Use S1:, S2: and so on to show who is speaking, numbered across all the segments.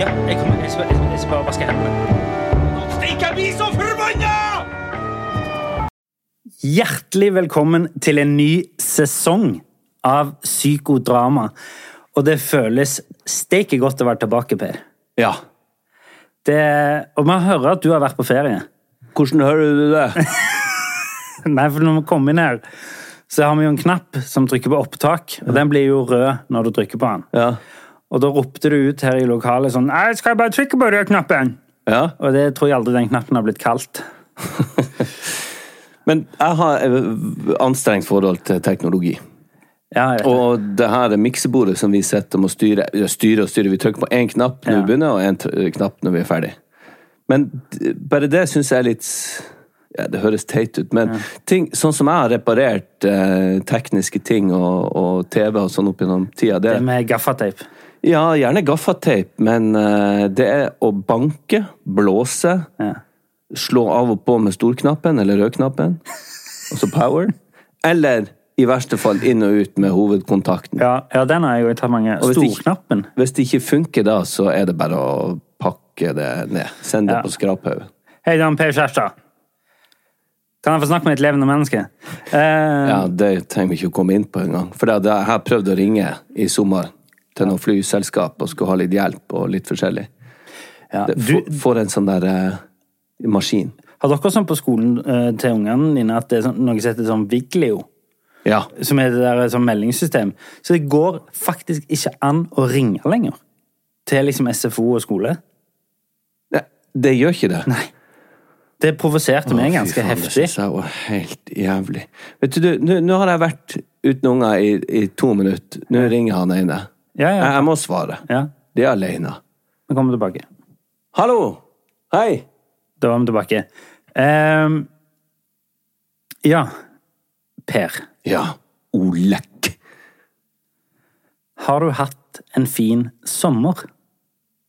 S1: Ja, jeg kommer, jeg skal, jeg skal, jeg skal bare vaske hendene.
S2: Stikk, jeg blir så forbanna!
S1: Hjertelig velkommen til en ny sesong av psykodrama. Og det føles steike godt å være tilbake, Per.
S2: Ja.
S1: Det, og man hører at du har vært på ferie.
S2: Hvordan hører du det?
S1: Nei, for når vi kommer inn her, så har vi jo en knapp som trykker på opptak, og den blir jo rød når du trykker på den.
S2: Ja.
S1: Og da ropte du ut her i lokalet sånn «Nei, skal jeg bare trykke på rød-knappen?
S2: Ja.
S1: Og det tror jeg aldri den knappen har blitt kalt.
S2: Men jeg har anstrengt forhold til teknologi.
S1: Ja, jeg.
S2: Og det her er miksebordet som vi sitter og må styre. Styre og styre. Vi trykker på én knapp når
S1: Ja.
S2: vi begynner, og én knapp når vi er ferdig. Men bare det syns jeg er litt ja, Det høres teit ut, men ting, sånn som jeg har reparert eh, tekniske ting og, og TV og sånn opp gjennom tida det,
S1: Det med gaffateip.
S2: Ja, gjerne gaffateip, men eh, det er å banke, blåse,
S1: Ja.
S2: slå av og på med storknappen eller rødknappen, altså power, eller i verste fall inn og ut med hovedkontakten.
S1: Ja, ja, den har jeg jo tatt mange.
S2: Storknappen. hvis. Hvis det ikke funker da, så er det bare å pakke det ned. Send det
S1: Ja.
S2: på skraphaugen.
S1: Hei, er Per Kjærstad. Kan jeg få snakke med et levende menneske? Eh,
S2: Ja, det trenger vi ikke å komme inn på engang. For det, det, jeg har prøvd å ringe i sommer til noen flyselskap og skulle ha litt hjelp og litt forskjellig.
S1: ja. Du,
S2: får, en sånn der eh, maskin.
S1: har dere sånn på skolen eh, til ungene dine at det er sånn, noe som heter sånn Viglio?
S2: Ja.
S1: Som er det der sånn meldingssystem. Så det går faktisk ikke an å ringe lenger. Til liksom SFO og skole.
S2: Nei, det gjør ikke det.
S1: Nei. Det provoserte meg ganske
S2: faen,
S1: heftig.
S2: Det synes jeg var helt jævlig. Vet du, nå har jeg vært uten unger i, i to minutter. Nå ringer han ene.
S1: Ja, ja.
S2: jeg må svare.
S1: ja.
S2: De er alene.
S1: Vi kommer tilbake.
S2: Hallo! Hei!
S1: Da var vi tilbake. Um, ja. Per.
S2: Ja, Olek.
S1: Har du hatt en fin sommer?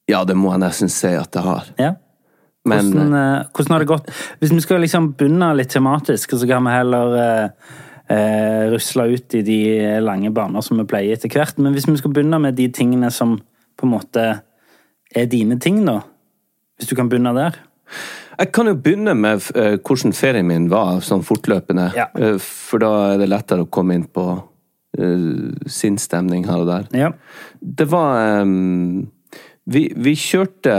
S2: Ja, det må jeg nesten si at jeg har.
S1: Ja.
S2: Men
S1: Hvordan, eh, hvordan har det gått? Hvis vi skal liksom begynne litt tematisk, så kan vi heller eh, eh, rusle ut i de lange baner som vi pleier etter hvert. Men hvis vi skal begynne med de tingene som på en måte er dine ting, da? Hvis du kan begynne der?
S2: jeg kan jo begynne med eh, hvordan ferien min var, sånn fortløpende.
S1: Ja.
S2: Eh, for da er det lettere å komme inn på uh, sinnsstemning her og der.
S1: Ja.
S2: Det var um, vi, vi kjørte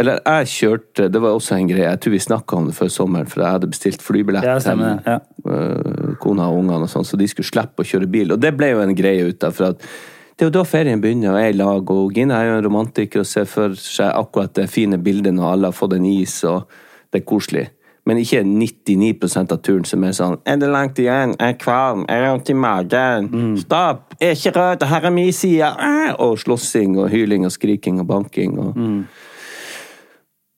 S2: Eller jeg kjørte, det var også en greie. Jeg tror vi snakka om det før sommeren, for jeg hadde bestilt flybillett
S1: Ja, stemmer det.
S2: Kona og ungene, og sånn, så de skulle slippe å kjøre bil. Og det ble jo en greie ut av, for at det er jo da ferien begynner, og jeg er i lag, og Gina er jo en romantiker og ser for seg akkurat det fine bildet når alle har fått en is, og det er koselig. Men ikke 99% av turen som er sånn 'Er det langt igjen? Jeg er kvalm. Jeg har vondt i magen. Stopp! Jeg er ikke rød. Her er min side!' Og slåssing og hyling og skriking og banking. og...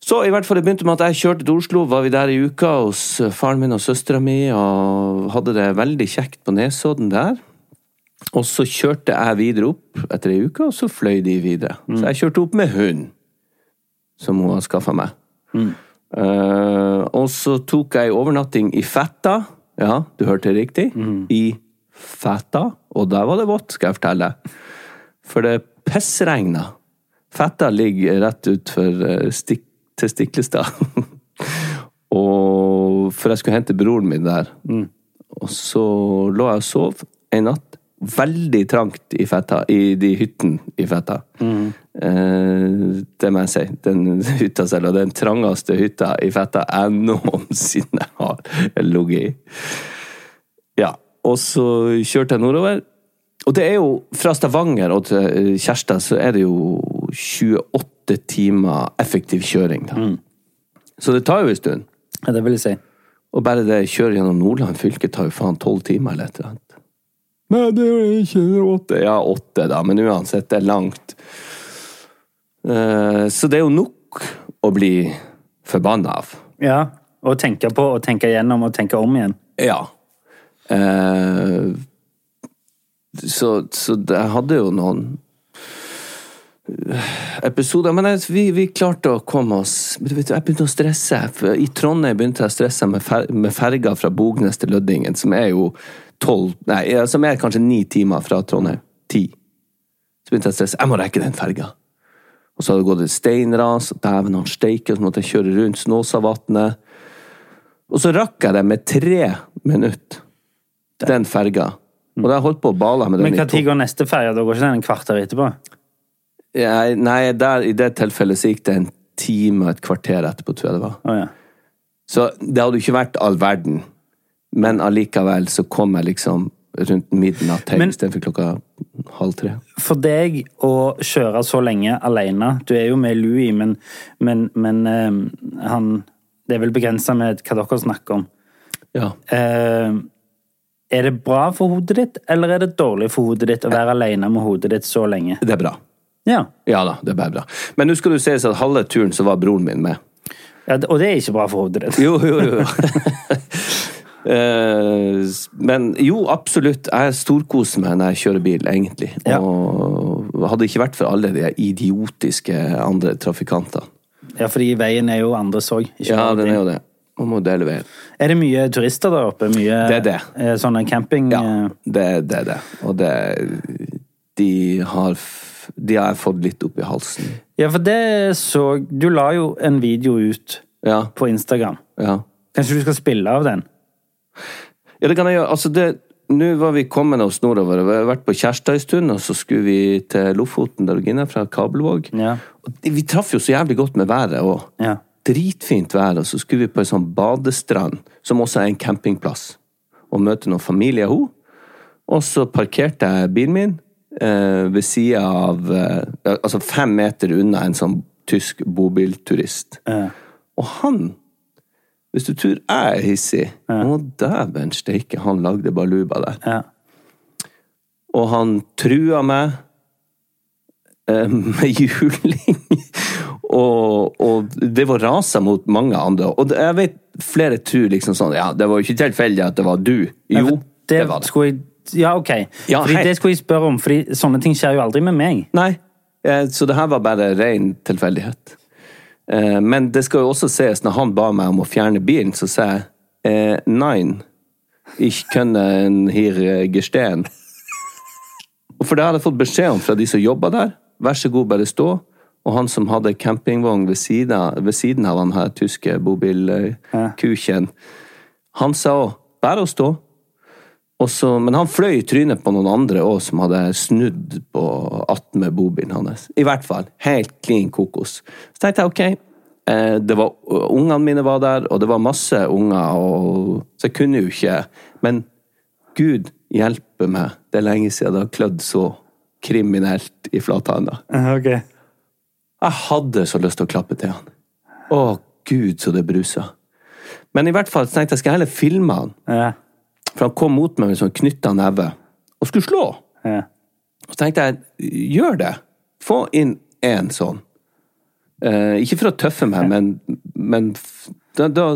S2: Så i hvert fall det begynte med at jeg kjørte til Oslo, var vi der i uka hos eh, faren min og søstera mi, og hadde det veldig kjekt på Nesodden der. Og så kjørte jeg videre opp etter ei uke, og så fløy de videre. Så jeg kjørte opp med hund, som hun har skaffa meg. Eh, og så tok jeg overnatting i Fetta. Ja, du hørte riktig. I Fetta. Og der var det vått, skal jeg fortelle. For det pissregna. Fetta ligger rett utfor uh, stik til Stiklestad. og For jeg skulle hente broren min der. Og så lå jeg og sov en natt. Veldig trangt i Fetta, i de hyttene i Fetta. Eh, det må jeg si. Den hytta selv, og den trangeste hytta i Fetta jeg noensinne har ligget i. Ja. Og så kjørte jeg nordover. Og det er jo fra Stavanger og til Kjærstad så er det jo 28 timer effektiv kjøring. Da. Så det tar jo en stund.
S1: ja, det vil jeg si.
S2: Og bare det å kjøre gjennom Nordland fylke tar jo faen tolv timer eller et eller annet. Nei, det er ikke åtte. Ja, åtte, da, men uansett, det er langt. Eh, Så det er jo nok å bli forbanna av.
S1: Ja. Og tenke på og tenke gjennom og tenke om igjen.
S2: Ja. Eh, så, så det- jeg hadde jo noen episoder. Men jeg, vi, vi klarte å komme oss men du vet, Jeg begynte å stresse. I Trondheim begynte jeg å stresse med, fer, med ferga fra Bognes til Lødingen, som er jo tolv Nei, som er kanskje ni timer fra Trondheim. Ti. Så begynte jeg å stresse. Jeg må rekke den ferga. Og så hadde det gått et steinras, og dæven han steike, så måtte jeg kjøre rundt Snåsavatnet. Og så rakk jeg det med tre minutter, den ferga. Og da holdt på å bale med den
S1: Men når går neste ferge? Da går ikke den en kvarter etterpå?
S2: Jeg- Nei, der, i det tilfellet så gikk det en time og et kvarter etterpå, tror jeg det var.
S1: Oh, ja.
S2: Så det hadde jo ikke vært all verden. Men allikevel så kom jeg liksom rundt midnatt hjem istedenfor klokka halv tre.
S1: For deg å kjøre så lenge alene Du er jo med Louis, men, men, men uh, han Det er vel begrensa med hva dere snakker om.
S2: Ja.
S1: Uh, er det bra for hodet ditt, eller er det dårlig for hodet ditt å være alene med hodet ditt så lenge?
S2: Det er bra.
S1: Ja.
S2: Ja da, det er bare bra. Men nå skal du se at halve turen så var broren min med.
S1: ja og det er ikke bra for hodet ditt.
S2: Jo, jo, jo. Eh, men jo, absolutt. Jeg storkoser meg når jeg kjører bil, egentlig.
S1: Ja.
S2: Og hadde det ikke vært for alle de idiotiske andre trafikantene.
S1: Ja, fordi veien er jo andres òg.
S2: Ja, den er jo det. Man må dele veien.
S1: Er det mye turister der oppe? Mye
S2: Det er det.
S1: eh, sånne camping...
S2: Ja,
S1: eh,
S2: det det er det. Og det De har De har jeg fått litt opp i halsen.
S1: Ja, for det så Du la jo en video ut
S2: Ja.
S1: på Instagram.
S2: Ja.
S1: Kanskje du skal spille av den?
S2: Ja, det kan jeg gjøre. Altså, det Nå var vi kommet oss nordover. Vi har vært på Kjærstad en stund, og så skulle vi til Lofoten, der Gine, fra Kabelvåg.
S1: Ja.
S2: Vi traff jo så jævlig godt med været òg.
S1: Ja.
S2: Dritfint vær, og så skulle vi på en sånn badestrand, som også er en campingplass, og møte noen familie av hun. Og så parkerte jeg bilen min ved sida av eh, Altså fem meter unna en sånn tysk bobilturist.
S1: Ja.
S2: Og han Hvis du tror jeg er hissig Å, dæven steike, han lagde baluba der.
S1: ja.
S2: Og han trua meg eh, med juling. og, og det var rasa mot mange andre. Og jeg vet flere tror liksom sånn Ja, det var jo ikke tilfeldig at det var du. Jo,
S1: det,
S2: det, var det.
S1: Skulle jeg, ja, ok.
S2: Ja,
S1: fordi det skulle jeg spørre om, fordi sånne ting skjer jo aldri med meg.
S2: Nei. Eh, så det her var bare ren tilfeldighet. Eh, men det skal jo også sies, når han ba meg om å fjerne bilen, så sa jeg nei nein. Ich können hier eh, gestehen. For det hadde jeg fått beskjed om fra de som jobba der. Vær så god, bare stå. Og han som hadde campingvogn ved ved siden av han her tyske bobilkuken, han sa òg bare å stå. Og så, men han fløy i trynet på noen andre òg, som hadde snudd på attmed bobilen hans. I hvert fall. Helt klin kokos. Så tenkte jeg ok, eh, det var, ungene mine var der, og det var masse unger, og, så jeg kunne jo ikke Men Gud hjelpe meg, det er lenge siden det har klødd så kriminelt i flathanda.
S1: Ok.
S2: Jeg hadde så lyst til å klappe til han. Å, gud, så det brusa. Men i hvert fall tenkte jeg skal jeg heller filme han.
S1: Ja.
S2: For han kom mot meg med sånn knytta neve og skulle slå.
S1: Ja.
S2: Og så tenkte jeg, gjør det. Få inn én sånn. Eh, ikke for å tøffe meg, men, men da, da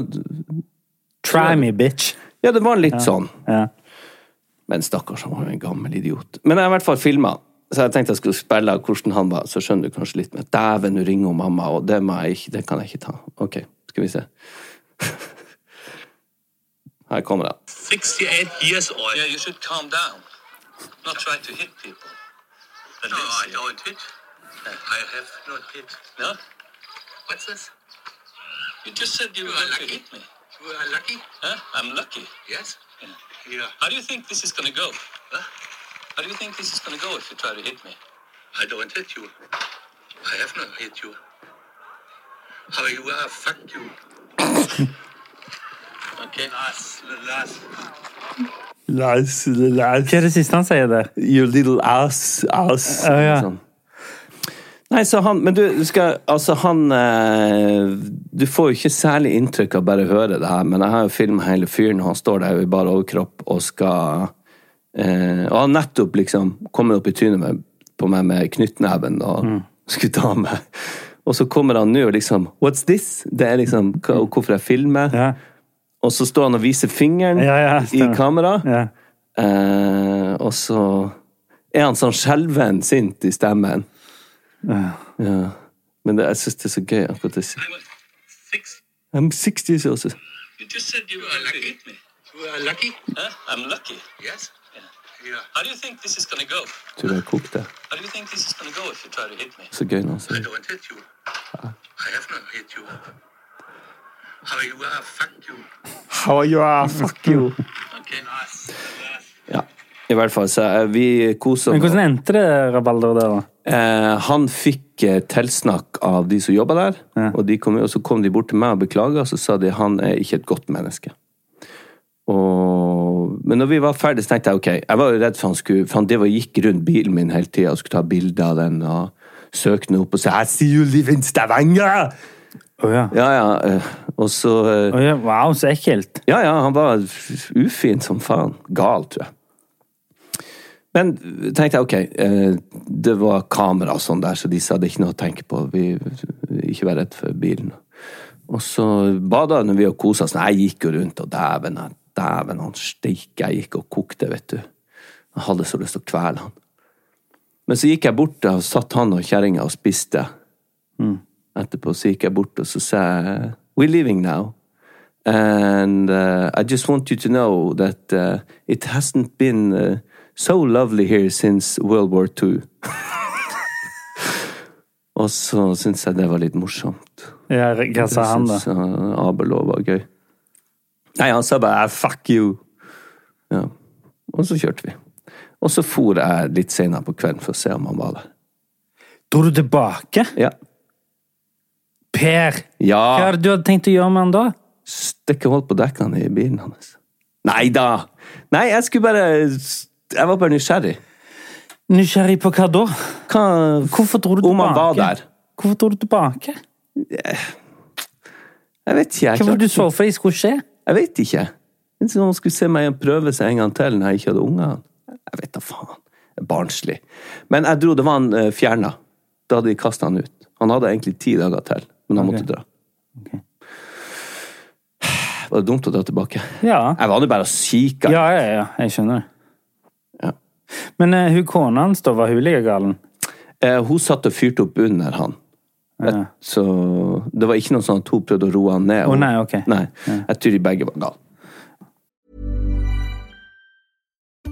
S1: Try me, bitch.
S2: Ja, det var litt sånn.
S1: Ja.
S2: Men stakkars, han var jo en gammel idiot. Men jeg har i hvert fall filma. Så jeg tenkte jeg skulle spille hvordan han var, så skjønner du kanskje litt mer. Dæven, nå ringer mamma, og det, jeg ikke, det kan jeg ikke ta. Ok, skal vi se. Her kommer han.
S3: 68 years old.
S4: Yeah, you should calm down. Not try to hit people.
S3: No, I don't hit. I have not hit.
S4: No?
S3: What's this?
S4: You just said you
S3: You
S4: were going to
S3: lucky.
S4: hit me.
S3: You are lucky?
S4: Huh? I'm lucky.
S3: Yes. Yeah.
S4: How do you think this is going to go?
S3: Huh?
S4: How do you think this is going to go if you try to hit me?
S3: I don't hit you. I have not hit you. How you are, fuck you.
S4: Okay.
S3: Last, last.
S1: Hva er det siste han sier der?
S2: Your little ass, ass.
S1: Uh, ja.
S2: Sånn. Nei, så han Men du, du skal Altså, han eh, Du får jo ikke særlig inntrykk av bare å høre det her, men jeg har jo filma hele fyren, og han står der i bar overkropp og skal eh, Og han nettopp liksom kommet opp i trynet med, på meg med knyttneven og skulle ta meg. Og så kommer han nå og liksom What's this? Det er liksom hvorfor jeg filmer.
S1: Ja.
S2: Og så står han og viser fingeren
S1: Ja, ja,
S2: i kamera.
S1: Ja.
S2: Eh, og så er han sånn skjelven sint i stemmen.
S1: Ja.
S2: Ja. Men det, jeg syns det er så gøy akkurat det.
S4: I'm a six.
S2: 60 years old.
S4: You just said you were lucky.
S3: You are lucky?
S4: Huh? I'm lucky.
S3: Yes.
S4: Yeah.
S3: Yeah.
S4: How do you think this is going to go?
S2: Tror jeg kokte.
S4: How do you think this is gonna to go if you try to hit me?
S2: Så gøy når han
S3: I
S2: sier
S3: don't hit you. I have not hit you. How you are, fuck you.
S2: How are you? Fuck you.
S4: Okay.
S2: Ja. I hvert fall, så er vi koser
S1: Men
S2: oss.
S1: hvordan endte det rabalder der, da?
S2: Eh, han fikk eh, tilsnakk av de som jobba der,
S1: Ja.
S2: og, de kom, og så kom de bort til meg og beklaga, og så sa de han er ikke et godt menneske. Og, men når vi var ferdige, så tenkte jeg ok, jeg var jo redd for han skulle For han det var, gikk rundt bilen min hele tida og skulle ta bilde av den og søke den opp og si 'I see you live in Stavanger'!
S1: Å ja.
S2: Ja, ja. eh, Og så
S1: oh, ja. Wow, så ekkelt.
S2: Ja, ja, han var ufin som faen. Gal, tror jeg. Men tenkte jeg, ok, eh, det var kamera og sånn der, så de sa det ikke noe å tenke på. Vi, ikke vær redd for bilen. Og så bada vi og kosa oss. Jeg gikk jo rundt, og dæven, dæven, han steike. Jeg gikk og kokte, vet du. Jeg hadde så lyst til å kvele han. Men så gikk jeg bort og satt han og kjerringa og spiste. Etterpå så gikk jeg bort og så sa jeg We're leaving now. And uh, I just want you to know that uh, it hasn't been uh, so lovely here since World War II. og så syntes jeg det var litt morsomt.
S1: Ja, hva sa han, da?
S2: Synes, uh, Abel òg var gøy. Nei, han sa bare 'fuck you'. Ja. Og så kjørte vi. Og så for jeg litt senere på kvelden for å se om han var der.
S1: Dro du tilbake?
S2: Ja.
S1: Per! Hva
S2: er
S1: det du hadde tenkt å gjøre med han da?
S2: Stikke hull på dekkene i bilen hans. Nei da! Nei, jeg skulle bare Jeg var bare nysgjerrig.
S1: Nysgjerrig på hva da?
S2: Hva,
S1: Hvorfor dro du tilbake?
S2: Om han var der.
S1: Hvorfor dro du tilbake?
S2: Jeg vet ikke. Jeg,
S1: Hva var det du så for deg skulle skje?
S2: jeg vet ikke. Om han skulle se meg prøve seg en gang til når jeg ikke hadde unger. Jeg vet da faen. Barnslig. Men jeg dro, det var han uh, fjerna. Da hadde de kasta han ut. Han hadde egentlig ti dager til, men han måtte dra. Var det dumt å dra tilbake?
S1: Ja.
S2: Jeg var nå bare og kikka.
S1: Ja, ja, ja. Jeg skjønner.
S2: Ja.
S1: Men uh, hun kona hans, da, var hun like galen?
S2: Uh, hun satt og fyrte opp under han.
S1: Ja.
S2: Så det var ikke noe sånn at hun prøvde å roe han ned.
S1: Oh, nei, okay.
S2: Nei, Jeg tror de begge var gale.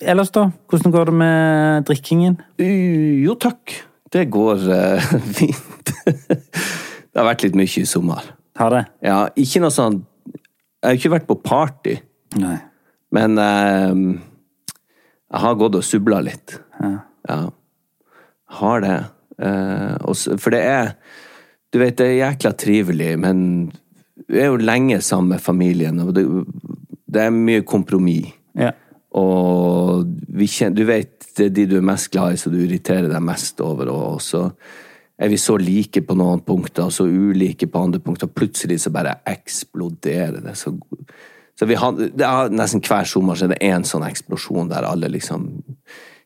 S1: Ellers, da? Hvordan går det med drikkingen?
S2: Jo, takk. Det går uh, fint. det har vært litt mye i sommer.
S1: Har det?
S2: Ja, ikke noe sånn Jeg har ikke vært på party,
S1: Nei.
S2: men uh, jeg har gått og subla litt.
S1: Ja.
S2: Ja. Har det. Uh, også, for det er Du vet, det er jækla trivelig, men vi er jo lenge sammen med familien, og det, det er mye kompromiss.
S1: Ja.
S2: Og vi kjenner, du vet, det er de du er mest glad i, så du irriterer deg mest over, og så er vi så like på noen punkter, og så ulike på andre punkter. Plutselig så bare eksploderer det. Så, så vi har, det er nesten hver sommer så er det én sånn eksplosjon der alle liksom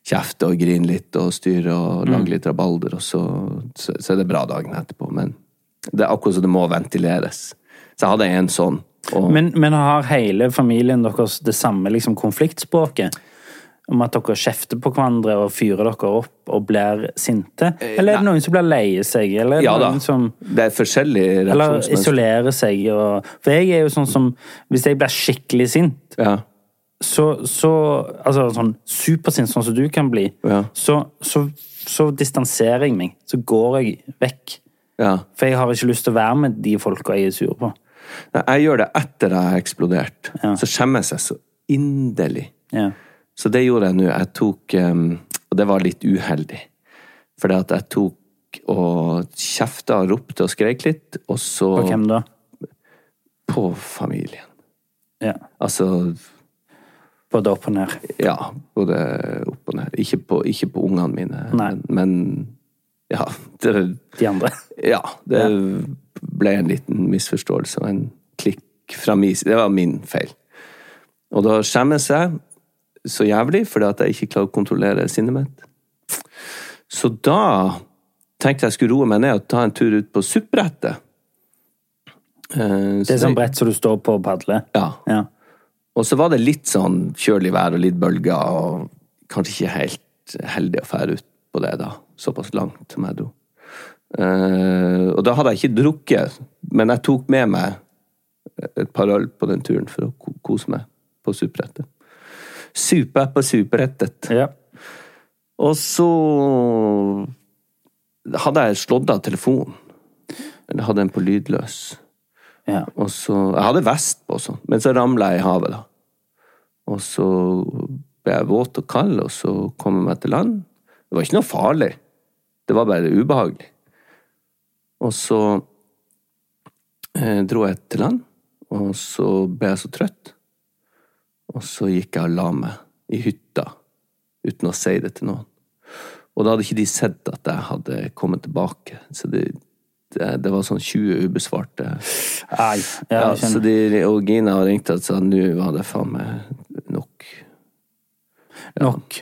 S2: kjefter og griner litt og styrer og lager litt rabalder, og så, så, så er det bra dagen etterpå. Men det er akkurat som det må ventileres. Så jeg hadde en sånn. Og,
S1: Men, men har hele familien deres det samme liksom, konfliktspråket? om at dere kjefter på hverandre og fyrer dere opp og blir sinte? Eller er det noen som blir leie seg? Eller er det
S2: Ja da.
S1: noen som
S2: Det er forskjellige
S1: eller isolerer seg? Og, for jeg er jo sånn som Hvis jeg blir skikkelig sint,
S2: Ja.
S1: så, så Altså sånn supersint, sånn som du kan bli,
S2: Ja.
S1: så, så, så distanserer jeg meg. Så går jeg vekk.
S2: ja.
S1: For jeg har ikke lyst til å være med de folka jeg er sur på.
S2: Jeg gjør det etter jeg har eksplodert.
S1: Ja.
S2: Så skjemmes jeg så inderlig.
S1: Ja.
S2: Så det gjorde jeg nå. Jeg tok Og det var litt uheldig. For jeg tok og kjefta og ropte og skreik litt, og så
S1: På hvem da?
S2: På familien.
S1: Ja.
S2: Altså
S1: Både opp og ned.
S2: Ja, både opp og ned. Ikke på, ikke på ungene mine,
S1: Nei.
S2: men, men ja. Det,
S1: De andre.
S2: ja, det ble en liten misforståelse og en klikk fra min side. Det var min feil. Og da skjemmes jeg så jævlig fordi at jeg ikke klarer å kontrollere sinnet mitt. Så da tenkte jeg skulle roe meg ned og ta en tur ut på suppbrettet. Eh,
S1: Det er sånn brett som du står på og padler.
S2: Ja.
S1: Ja.
S2: Og så var det litt sånn kjølig vær og litt bølger, og kanskje ikke helt heldig å fære ut på det da. Såpass langt som jeg dro. Eh, og da hadde jeg ikke drukket, men jeg tok med meg et par øl på den turen for å kose meg på superrettet. Super på superrettet.
S1: Ja.
S2: Og så hadde jeg slått av telefonen. Eller hadde den på lydløs.
S1: ja.
S2: Og så, Jeg hadde vest på, sånn, men så ramla jeg i havet. da. Og så ble jeg våt og kald, og så kom jeg meg til land. Det var ikke noe farlig. Det var bare ubehagelig. Og så eh, dro jeg til land, og så ble jeg så trøtt. Og så gikk jeg og la meg i hytta uten å si det til noen. Og da hadde ikke de sett at jeg hadde kommet tilbake. Så det, det, det var sånn 20 ubesvarte
S1: Nei, Ja,
S2: ja, så de, og Gina ringte og sa nå var det faen meg nok.
S1: Nok.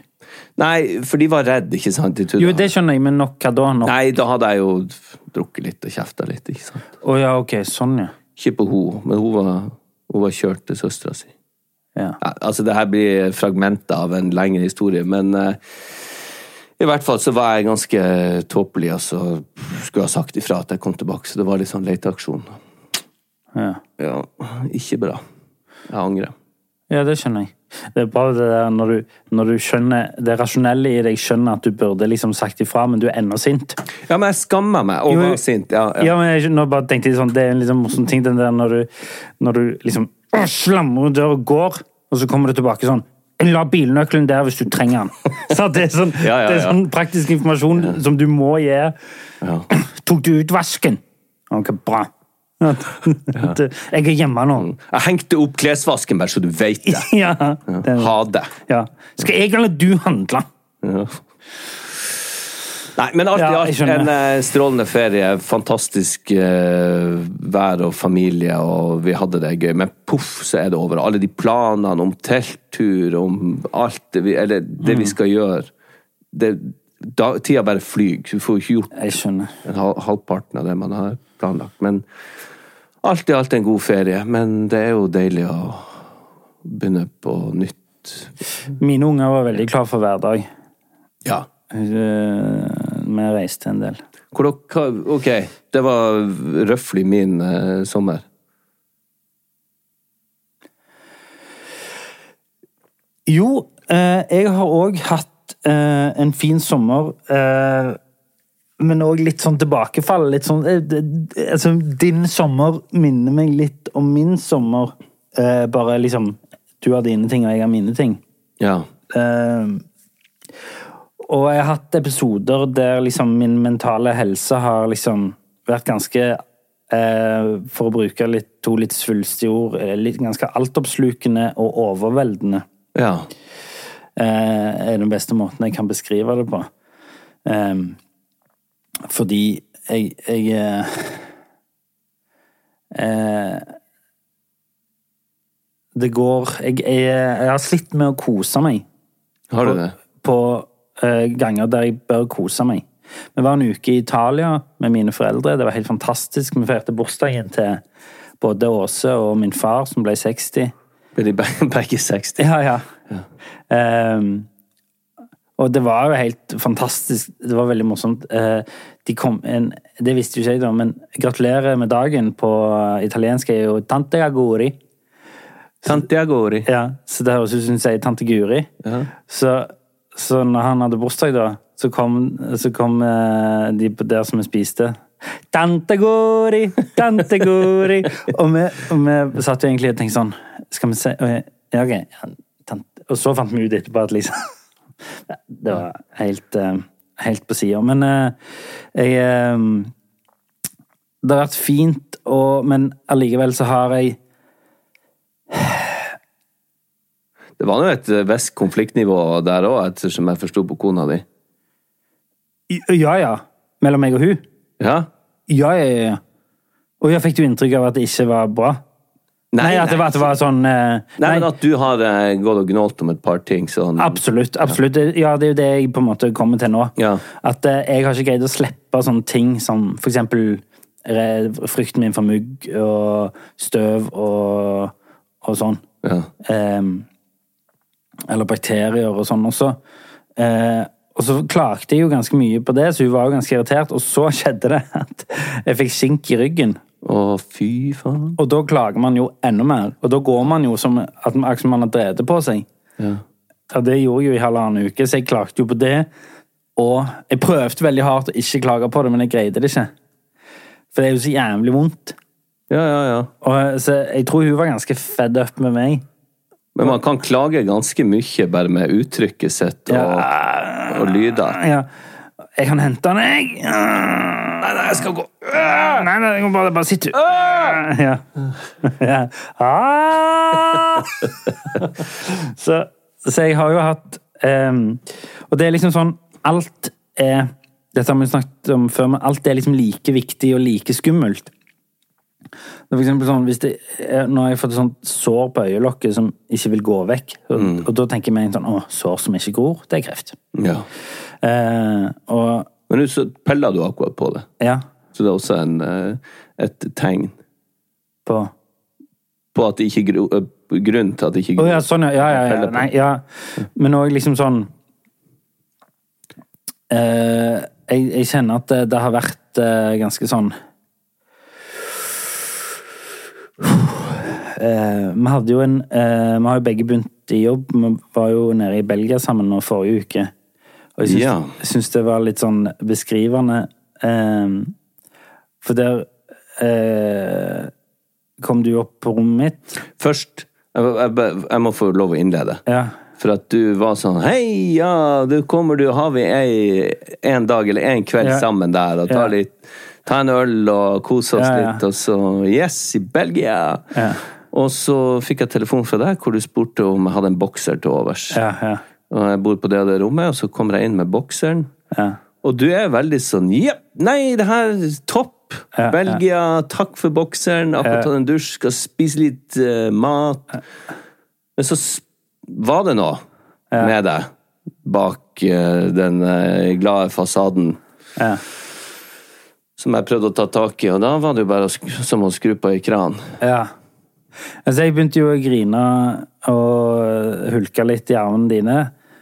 S2: Nei, for de var redde, ikke sant? De
S1: Jo, det skjønner jeg, men nok hva da? Nok?
S2: Nei, da hadde jeg jo drukket litt og kjefta litt, ikke sant.
S1: Å ja, ok. Sånn, ja.
S2: Ikke på henne, men hun var, hun var kjørt til søstera si.
S1: ja.
S2: Ja, altså, det her blir fragmenter av en lengre historie, men uh, i hvert fall så var jeg ganske tåpelig, og så skulle jeg ha sagt ifra at jeg kom tilbake, så det var litt sånn leteaksjon.
S1: ja.
S2: Ja, ikke bra. Jeg angrer.
S1: Ja, det skjønner jeg. Det er bare det der når du, når du skjønner Det rasjonelle i deg skjønner at du burde liksom sagt ifra, men du er ennå sint.
S2: Ja, men jeg skammer meg over
S1: å
S2: være sint. Ja, ja.
S1: Ja, men jeg, nå bare tenkte jeg sånn, Det er en liksom morsom ting, den der når du, når du liksom slammer rundt døra og går, og så kommer du tilbake sånn la bilnøkkelen der hvis du trenger den. Så det er sånn,
S2: Ja,
S1: det er sånn praktisk informasjon som du må gi.
S2: Ja.
S1: Tok du ut vasken? Ok, bra. At, Jeg er hjemme nå.
S2: Jeg hengte opp klesvasken, bare så du veit det.
S1: Ja. det-
S2: Ha det.
S1: ja. Skal jeg eller du handle?
S2: Ja. Nei, men alt i alt en eh, strålende ferie. Fantastisk uh, vær og familie, og vi hadde det gøy. Men poff, så er det over. Alle de planene om telttur, om alt det vi, eller det
S1: Mm.
S2: vi skal gjøre det, da, Tida bare flyr. Du får ikke gjort en hal, halvparten av det man har planlagt. Men alt i alt en god ferie. Men det er jo deilig å begynne på nytt.
S1: Mine unger var veldig klare for hver dag.
S2: Ja.
S1: Eh, Vi reiste en del.
S2: Ok, det var røftlig min eh, sommer.
S1: Jo, eh, jeg har òg hatt eh, en fin sommer. Eh, men òg litt sånn tilbakefall. Litt sånn eh, Altså, din sommer minner meg litt om min sommer. Eh, bare liksom Du har dine ting, og jeg har mine ting.
S2: Ja.
S1: Eh, og jeg har hatt episoder der liksom min mentale helse har liksom vært ganske eh, For å bruke litt, to litt svulstige ord, eh, litt ganske altoppslukende og overveldende.
S2: Ja.
S1: Eh, er den beste måten jeg kan beskrive det på. Eh, fordi jeg, jeg eh, eh, Det går jeg, jeg, jeg har slitt med å kose meg
S2: Har du det?
S1: på eh, ganger der jeg bør kose meg. Vi var en uke i Italia med mine foreldre. Det var helt fantastisk. Vi feirte bursdagen til både Åse og min far, som ble 60.
S2: Ble de begge, begge 60?
S1: Ja, ja. Ehm, Og det var jo helt fantastisk. Det var veldig morsomt. Eh, De kom en, det visste jo ikke jeg, da, men gratulerer med dagen på italiensk er jo tante Aguri.
S2: Santiagori.
S1: Ja, så det høres ut som hun sier tante Guri.
S2: Ja.
S1: Så, så når han hadde bursdag, da, så kom, så kom eh, de på der som vi spiste. Tante Guri, tante Guri! og, vi, og vi satt jo egentlig og tenkte sånn Skal vi se Ja, ok. tante. Og så fant vi ut etterpå at liksom Det var helt, eh, helt på sida. Men eh, jeg eh, Det har vært fint, og, men allikevel så har jeg
S2: Det var nå et visst konfliktnivå der òg, ettersom jeg forsto på kona di.
S1: Ja, ja. Mellom meg og hun?
S2: Ja?
S1: Ja, ja, ja, ja. Og jeg fikk du inntrykk av at det ikke var bra? Nei, at det var, at det var sånn eh,
S2: Nei, men at du har eh, gått og gnålt om et par ting sånn
S1: Absolutt. absolutt. Ja, det er jo det jeg på en måte kommer til nå.
S2: Ja.
S1: At eh, jeg har ikke greid å slippe sånne ting som for eksempel re- frykten min for mugg og støv og, og sånn.
S2: Ja.
S1: Ehm, eller bakterier og sånn også. Eh, og så klagde jeg jo ganske mye på det, så hun var jo ganske irritert. Og så skjedde det at jeg fikk skink i ryggen.
S2: Å, fy faen.
S1: Og da klager man jo enda mer. Og da går man jo som at man, som man har drevet på seg.
S2: Ja.
S1: Det gjorde jeg jo i halvannen uke, så jeg klagde jo på det. Og jeg prøvde veldig hardt å ikke klage på det, men jeg greide det ikke. For det er jo så jævlig vondt.
S2: ja, ja, ja.
S1: Og, så jeg tror hun var ganske fed up med meg.
S2: Men man kan klage ganske mye bare med uttrykket sitt og, og lyder.
S1: Ja. Jeg kan hente den, jeg. Nei, nei, jeg skal gå. Nei, nei, bare, bare, bare du. Ja. ja. Ah! så, så jeg har jo hatt um, Og det er liksom sånn Alt er Dette har vi snakket om før, men alt er liksom like viktig og like skummelt. For eksempel sånn, hvis det er, Nå har jeg fått et sånt sår på øyelokket som ikke vil gå vekk. Og, og da tenker jeg meg sånn Å, sår som ikke gror, det er kreft.
S2: Ja.
S1: Uh, og
S2: Men nå så peller du akkurat på det.
S1: ja,
S2: Så det er også en, eh, et tegn
S1: på
S2: på at det ikke gro, eh, Grunnen til at det ikke
S1: Å
S2: Oh,
S1: ja, sånn, ja. Ja, ja, ja. Nei, ja. Men òg liksom sånn eh, jeg, jeg kjenner at det, det har vært eh, ganske sånn Eh, vi hadde jo en eh, Vi har jo begge begynt i jobb. Vi var jo nede i Belgia sammen nå forrige uke. Og jeg syns,
S2: Ja.
S1: syns det var litt sånn beskrivende. Eh, for der eh, kom du opp på rommet mitt.
S2: Først jeg, jeg, jeg må få lov å innlede.
S1: Ja.
S2: For at du var sånn Hei, ja, du kommer du, har vi ei, en dag eller en kveld
S1: Ja.
S2: sammen der og
S1: Ja.
S2: litt Ta en øl og kose oss litt, og så Yes, i Belgia!
S1: Ja.
S2: Og så fikk jeg telefon fra deg hvor du spurte om jeg hadde en bokser til overs.
S1: Ja, ja,
S2: Og jeg bor på det og det rommet, og så kommer jeg inn med bokseren.
S1: ja.
S2: Og du er veldig sånn Jepp, nei, det her er topp!
S1: Ja,
S2: Belgia, takk for bokseren. Akkurat
S1: Ja.
S2: tatt en dusj, skal spise litt uh, mat. Men så var det noe med deg bak uh, den uh, glade fasaden
S1: ja.
S2: som jeg prøvde å ta tak i, og da var det jo bare som å skru på ei kran.
S1: ja. Altså, jeg begynte jo å grine og hulke litt i armene dine,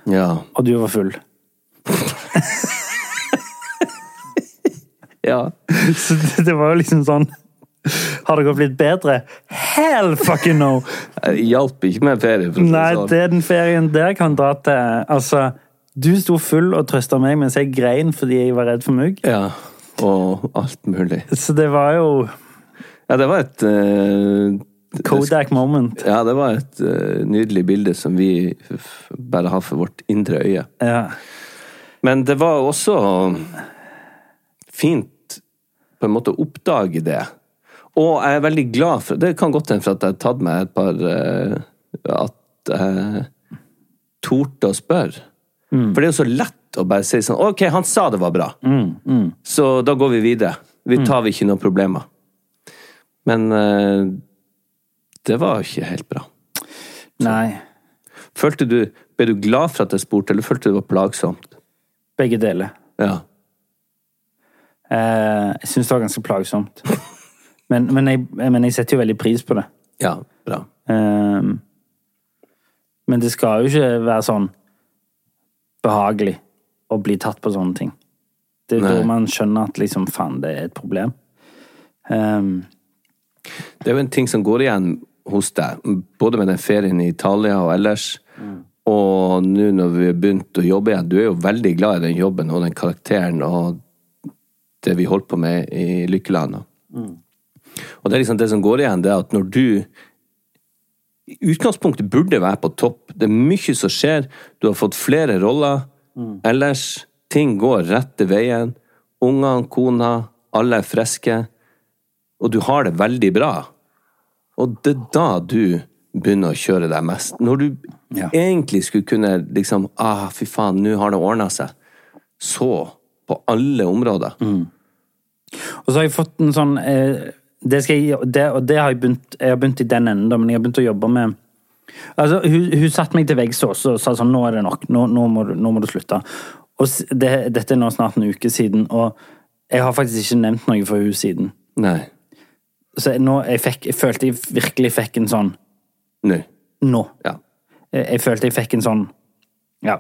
S2: Ja.
S1: og du var full.
S2: ja.
S1: Så det, det var jo liksom sånn Har det gått litt bedre? Hell fucking no!
S2: Jeg hjalp ikke med ferie.
S1: Nei,
S2: det sånn.
S1: er den ferien der kan dra til. Altså, du sto full og trøsta meg mens jeg grein fordi jeg var redd for mugg.
S2: Ja. Og alt mulig.
S1: Så det var jo
S2: Ja, det var et eh,
S1: Kodak moment.
S2: Ja, det var et uh, nydelig bilde som vi bare har for vårt indre øye.
S1: Ja.
S2: Men det var også fint på en måte å oppdage det. Og jeg er veldig glad for Det kan godt hende for at jeg har tatt meg et par uh, At jeg torde å spørre. For det er jo så lett å bare si sånn Ok, han sa det var bra. Så da går vi videre. Vi tar vi ikke noen problemer. Men eh, det var ikke helt bra.
S1: Nei.
S2: Følte du, Ble du glad for at jeg spurte, eller følte du det var plagsomt?
S1: Begge deler.
S2: Ja.
S1: Eh, jeg syns det var ganske plagsomt. Men, men, jeg, men jeg setter jo veldig pris på det.
S2: Ja, bra.
S1: Eh, men det skal jo ikke være sånn behagelig å bli tatt på sånne ting. Det er
S2: Nei.
S1: da man skjønner at liksom, faen, det er et problem. Ehm,
S2: Det er jo en ting som går igjen hos deg, både med den ferien i Italia og ellers, og nå når vi har begynt å jobbe igjen. Du er jo veldig glad i den jobben og den karakteren og det vi holdt på med i Lykkeland. Og det er liksom det som går igjen, det er at når du i utgangspunktet burde være på topp, det er mye som skjer, du har fått flere roller, ellers ting går rette veien, ungene, kona, alle er friske, og du har det veldig bra. Og det er da du begynner å kjøre deg mest. Når du
S1: Ja.
S2: egentlig skulle kunne liksom ah, fy faen, nå har det ordna seg. Så, på alle områder.
S1: Og så har jeg fått en sånn eh, det jeg, det, Og det har jeg begynt Jeg har begynt i den enden, da, men jeg har begynt å jobbe med Altså, hun, hun satte meg til veggs og sa sånn Nå er det nok. Nå, nå, må, du, nå må du slutte. Og det, dette er nå snart en uke siden, og jeg har faktisk ikke nevnt noe for hun siden.
S2: Nei.
S1: Så jeg, nå, jeg, fikk, jeg følte jeg virkelig fikk en sånn
S2: Nå.
S1: Nå.
S2: Ja.
S1: Jeg, jeg følte jeg fikk en sånn Ja.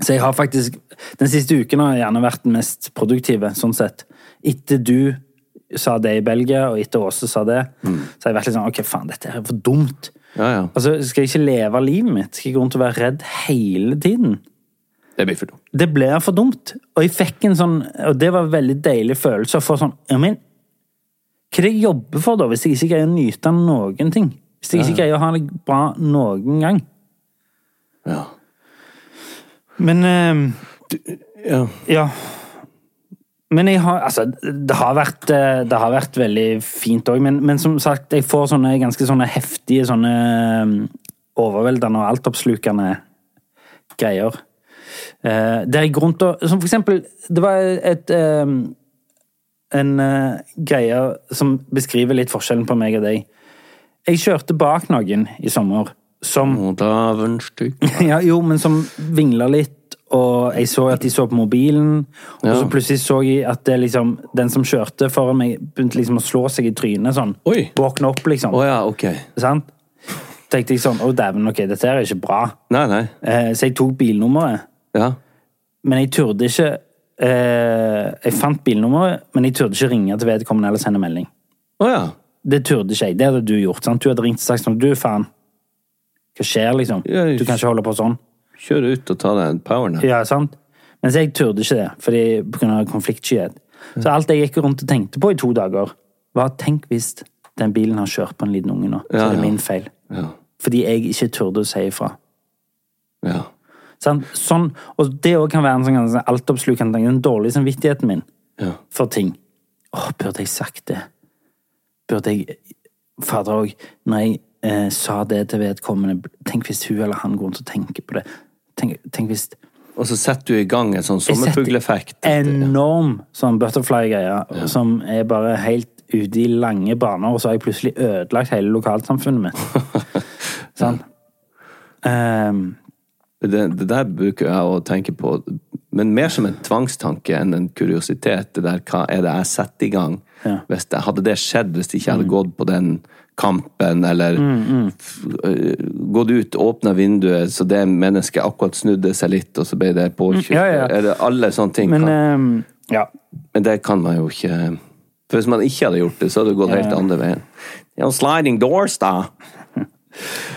S1: Så jeg har faktisk Den siste uken har jeg gjerne vært den mest produktive, sånn sett. Etter du sa det i Belgia, og etter Åse sa det, så har jeg vært litt sånn Ok, faen, dette er for dumt.
S2: Ja, ja.
S1: Altså, Skal jeg ikke leve livet mitt? Skal jeg gå rundt og være redd hele tiden?
S2: Det blir for dumt.
S1: Det blir for dumt. Og jeg fikk en sånn Og det var en veldig deilig følelse å få sånn Ja, men hva er det jeg jobber for, da, hvis jeg ikke greier å nyte noen ting? Hvis jeg ikke greier å ha det bra noen gang?
S2: Ja.
S1: Men eh,
S2: ja.
S1: Ja. Men jeg har Altså, det har vært, eh, det har vært veldig fint òg, men, men som sagt, jeg får sånne ganske sånne heftige, sånne eh, overveldende og altoppslukende greier. Uh, det er grunn til å Som for eksempel, det var et eh, En uh, greie som beskriver litt forskjellen på meg og deg. Jeg kjørte bak noen i sommer som
S2: dæven stygg.
S1: ja, jo, men som vingla litt, og jeg så at de så på mobilen, og
S2: Ja.
S1: så plutselig så jeg at det liksom, den som kjørte foran meg, begynte liksom å slå seg i trynet sånn.
S2: Oi.
S1: Våkne opp, liksom.
S2: Å ja, ok.
S1: Sant? tenkte jeg sånn Å, dæven, ok, dette her er ikke bra.
S2: Nei, nei.
S1: Eh, så jeg tok bilnummeret,
S2: Ja.
S1: men jeg turde ikke eh, Jeg fant bilnummeret, men jeg turde ikke ringe til vedkommende eller sende melding.
S2: Oh, ja.
S1: Det turde ikke jeg. Det hadde du gjort. sant? Du hadde ringt og sagt sånn Du, faen. Hva skjer, liksom?
S2: Ja, jeg-
S1: Du kan ikke holde på sånn.
S2: Kjøre ut og ta deg en powernap.
S1: Ja, sant? Mens jeg turde ikke det, fordi pga. konfliktskyhet. Så alt jeg gikk rundt og tenkte på i to dager, var tenk hvis den bilen har kjørt på en liten unge nå, så
S2: Ja,
S1: er det min feil.
S2: Ja.
S1: Fordi jeg ikke turde å si ifra.
S2: ja.
S1: Sånn, og det òg kan være en sånn ganske altoppslukende ting. Den dårlige samvittigheten min
S2: Ja.
S1: for ting. Åh, burde jeg sagt det? Burde jeg Fader òg, når jeg eh, sa det til vedkommende Tenk hvis hun eller han går rundt og tenker på det. Tenk, tenk hvis
S2: Og så setter du i gang en sånn sommerfugleffekt.
S1: Enorm sånn butterfly-greie, som er bare helt ute i lange baner, og så har jeg plutselig ødelagt hele lokalsamfunnet mitt. Sånn. Ehm,
S2: Det, det der bruker jeg å tenke på, men mer som en tvangstanke enn en kuriositet. Det der, hva er det jeg setter i gang?
S1: Ja.
S2: Hvis det, hadde det skjedd hvis jeg ikke hadde gått på den kampen, eller f- øh, gått ut, åpna vinduet, så det mennesket akkurat snudde seg litt, og så ble det påkjørt?
S1: Ja, ja.
S2: Er det alle sånne ting?
S1: men
S2: kan,
S1: um, ja.
S2: men det kan man jo ikke For hvis man ikke hadde gjort det, så hadde det gått helt andre veien. Ja, sliding doors, da.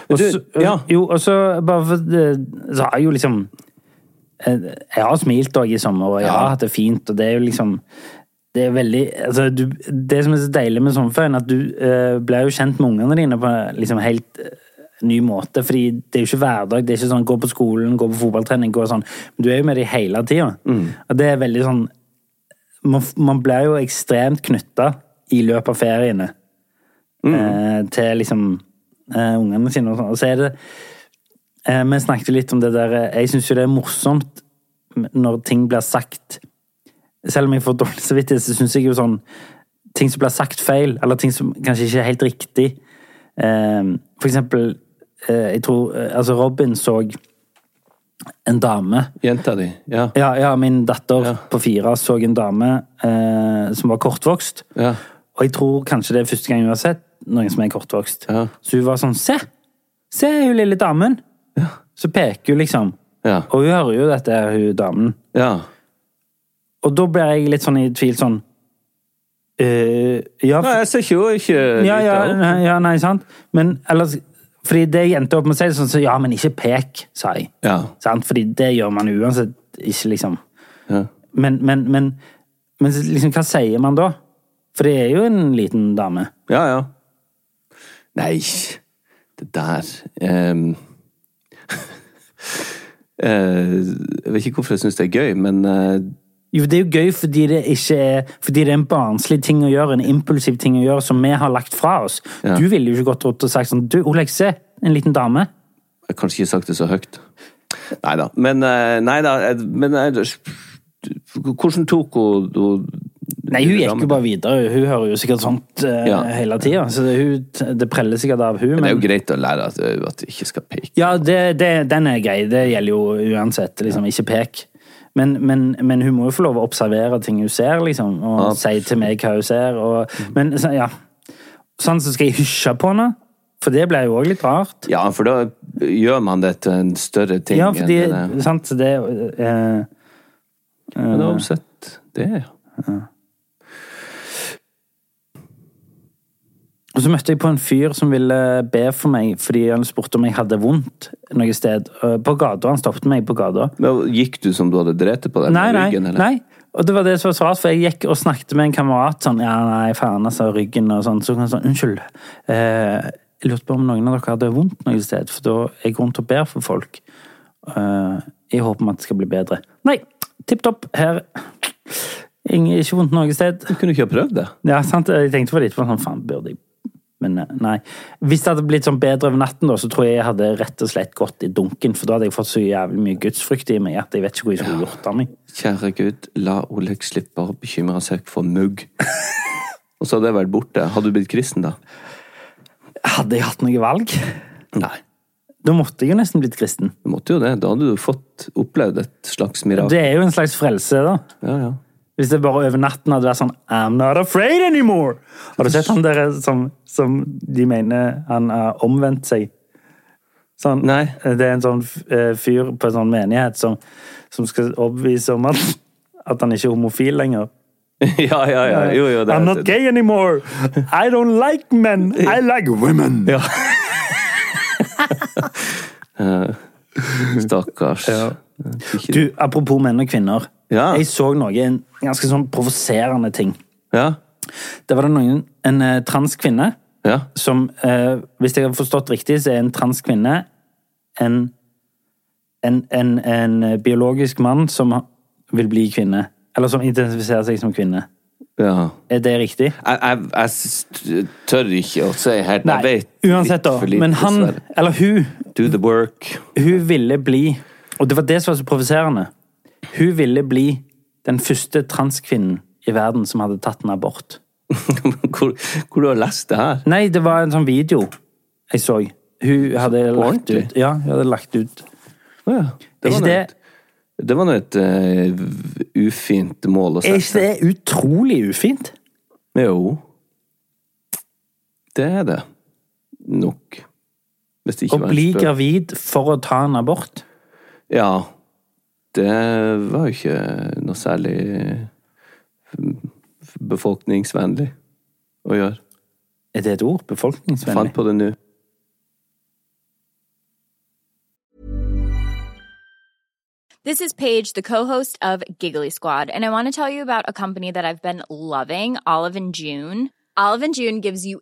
S1: Og
S2: Du, ja.
S1: Jo, og så bare for Så har jeg jo liksom eh, Jeg har smilt òg i sommer, og jeg har hatt det fint, og det er jo liksom det er veldig, altså du, det som er så deilig med sommerferien, at du uh, blir jo kjent med ungene dine på liksom helt eh, ny måte. fordi det er jo ikke hverdag. Det er ikke sånn gå på skolen, gå på fotballtrening, gå sånn. Men du er jo med dem hele tida. Og det er veldig sånn Man, man blir jo ekstremt knytta i løpet av feriene eh, til liksom eh, ungene sine. Og, sånn. og så er det uh, Vi snakket litt om det der eh, Jeg syns jo det er morsomt når ting blir sagt Selv om jeg får dårlig samvittighet, så syns jeg jo sånn Ting som blir sagt feil, eller ting som kanskje ikke er helt riktig. Uh, for eksempel Jeg tror Altså, Robin så en dame
S2: Jenta di. Ja.
S1: ja, ja, min datter
S2: Ja.
S1: på fire så en dame eh, som var kortvokst.
S2: Ja.
S1: Og jeg tror kanskje det er første gang hun har sett noen som er kortvokst.
S2: Ja.
S1: Så hun var sånn Se! Se hun lille damen! Så peker hun liksom.
S2: Ja.
S1: Og hun hører jo dette, hun damen.
S2: Ja.
S1: Og da blir jeg litt sånn i tvil sånn eh, Ja,
S2: Nei, jeg ser ikke jo ikke
S1: ja, ja, nei, ja, nei, sant? Men ellers Fordi det jeg endte opp med å si, sånn, så ja, men ikke pek, sa jeg.
S2: Ja.
S1: Sant? Fordi det gjør man uansett ikke, liksom.
S2: Ja.
S1: Men, men, men, men liksom, hva sier man da? For det er jo en liten dame.
S2: Ja, ja. Nei, det der eh, Jeg vet ikke hvorfor jeg syns det er gøy, men uh,
S1: Jo, det er jo gøy fordi det er Fordi det er en barnslig ting å gjøre, en impulsiv ting å gjøre, som vi har lagt fra oss.
S2: Ja.
S1: Du ville jo ikke gått rundt og sagt sånn Du, Oleg, se! En liten dame.
S2: jeg har kanskje ikke sagt det så høyt. Nei da. Men eh, Nei da. Men hvordan tok hun hun-
S1: Nei, hun gikk jo bare videre. Hun hører jo sikkert sånt eh,
S2: Ja.
S1: hele tida. Så det, hun, det preller sikkert av hun.
S2: Men det er jo greit å lære at, at du ikke skal peke.
S1: ja, det, det, den er grei. Det gjelder jo uansett. Liksom, ikke pek. Men, men, men hun må jo få lov å observere ting hun ser, liksom. Og
S2: Ja.
S1: si til meg hva hun ser. Og, men så, ja. Sånn så skal jeg hysje på henne. For det blir jo òg litt rart.
S2: Ja, for da gjør man det til en større ting.
S1: Ja, fordi
S2: enn det.
S1: sant, det eh,
S2: Men det er omsett, det, ja.
S1: Og så møtte jeg på en fyr som ville be for meg fordi han spurte om jeg hadde vondt noe sted. På gata. Han stoppet meg på gata.
S2: Men Gikk du som du hadde drept på den
S1: Nei, nei,
S2: ryggen? eller?
S1: nei. Og det var det som var så rart, for jeg gikk og snakket med en kamerat sånn Ja, nei, faen, altså, ryggen og sånn. Så han sånn Unnskyld. Eh, jeg lurte på om noen av dere hadde vondt noe sted, for da er jeg rundt og ber for folk. Eh, I håp om at det skal bli bedre. Nei, tipp topp. Her Ingen, Ikke vondt noe sted.
S2: Du kunne ikke ha prøvd det?
S1: Ja, sant? Jeg tenkte for litt på sånn, faen, burde jeg Men eh, nei. Hvis det hadde blitt sånn bedre over natten, da, så tror jeg jeg hadde rett og slett gått i dunken. For da hadde jeg fått så jævlig mye gudsfrykt i meg at jeg vet ikke hvor jeg skulle gjort av meg.
S2: Kjære Gud, la Oleg slippe å bekymre seg for mugg. Og så hadde jeg vært borte. Hadde du blitt kristen da?
S1: Hadde jeg hatt noe valg?
S2: Nei.
S1: Da måtte jeg jo nesten blitt kristen.
S2: Du måtte jo det. Da hadde du fått opplevd et slags mirakel.
S1: Det er jo en slags frelse, da.
S2: Ja, ja.
S1: Hvis det bare over natten hadde vært sånn I'm not afraid anymore! Har du sett han der som, som de mener han har omvendt seg? Sånn,
S2: Nei.
S1: Det er en sånn eh, fyr på en sånn menighet som, som skal overbevise om at, at han ikke er homofil lenger.
S2: ja, ja, ja. Jo, jo, det
S1: I'm not gay anymore! I don't like men! I like women!
S2: Ja. Stakkars.
S1: Ja. Du, apropos menn og kvinner.
S2: Ja.
S1: Jeg så noe, en ganske sånn provoserende ting.
S2: Ja.
S1: Det var det noen, en eh,
S2: Ja.
S1: som, eh, hvis jeg har forstått riktig, så er en transkvinne en, en, en, en biologisk mann som vil bli kvinne. Eller som identifiserer seg som kvinne.
S2: ja.
S1: Er det riktig?
S2: Jeg, jeg, jeg tør ikke å si helt.
S1: Nei,
S2: jeg vet
S1: uansett da.
S2: for lite,
S1: Men han, eller hun,
S2: Do the work.
S1: hun ville bli Og det var det som var så provoserende. Hun ville bli den første transkvinnen i verden som hadde tatt en abort.
S2: hvor, hvor du har lest det her?
S1: Nei, det var en sånn video jeg så. Hun hadde lagt
S2: Ordentlig?
S1: ut Ja, hun hadde lagt ut.
S2: Å ja. Det var
S1: det-
S2: et, det var nå et uh, ufint mål å sette.
S1: Er ikke det utrolig ufint?
S2: Jo. Det er det. Nok. Hvis det
S1: Å
S2: ikke en
S1: bli gravid for å ta en abort?
S2: Ja. Det var jo ikke noe særlig befolkningsvennlig å gjøre.
S1: Er det et ord? Befolkningsvennlig?
S2: Fant på det nå.
S5: This is Paige, the co-host of Giggly Squad, and I want to tell you about a company that I've been loving, Olive and June. Olive and June gives you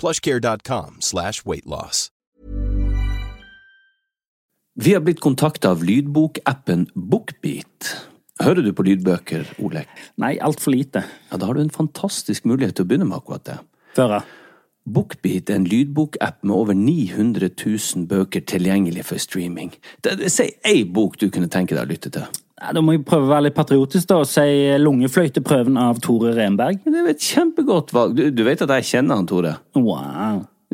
S6: plushcare.com slash weightloss.
S2: Vi har blitt kontakta av lydbokappen Bookbeat. Hører du på lydbøker, Olek?
S1: Nei, altfor lite.
S2: Ja, Da har du en fantastisk mulighet til å begynne med akkurat det.
S1: Før.
S2: Bookbeat er en lydbokapp med over 900 000 bøker tilgjengelig for streaming. Si ei bok du kunne tenke deg å lytte til.
S1: Ja, da må jeg prøve å være litt patriotisk da, og si Lungefløyteprøven av Tore Renberg.
S2: Det er et kjempegodt valg. Du, du vet at jeg kjenner han, Tore?
S1: Wow.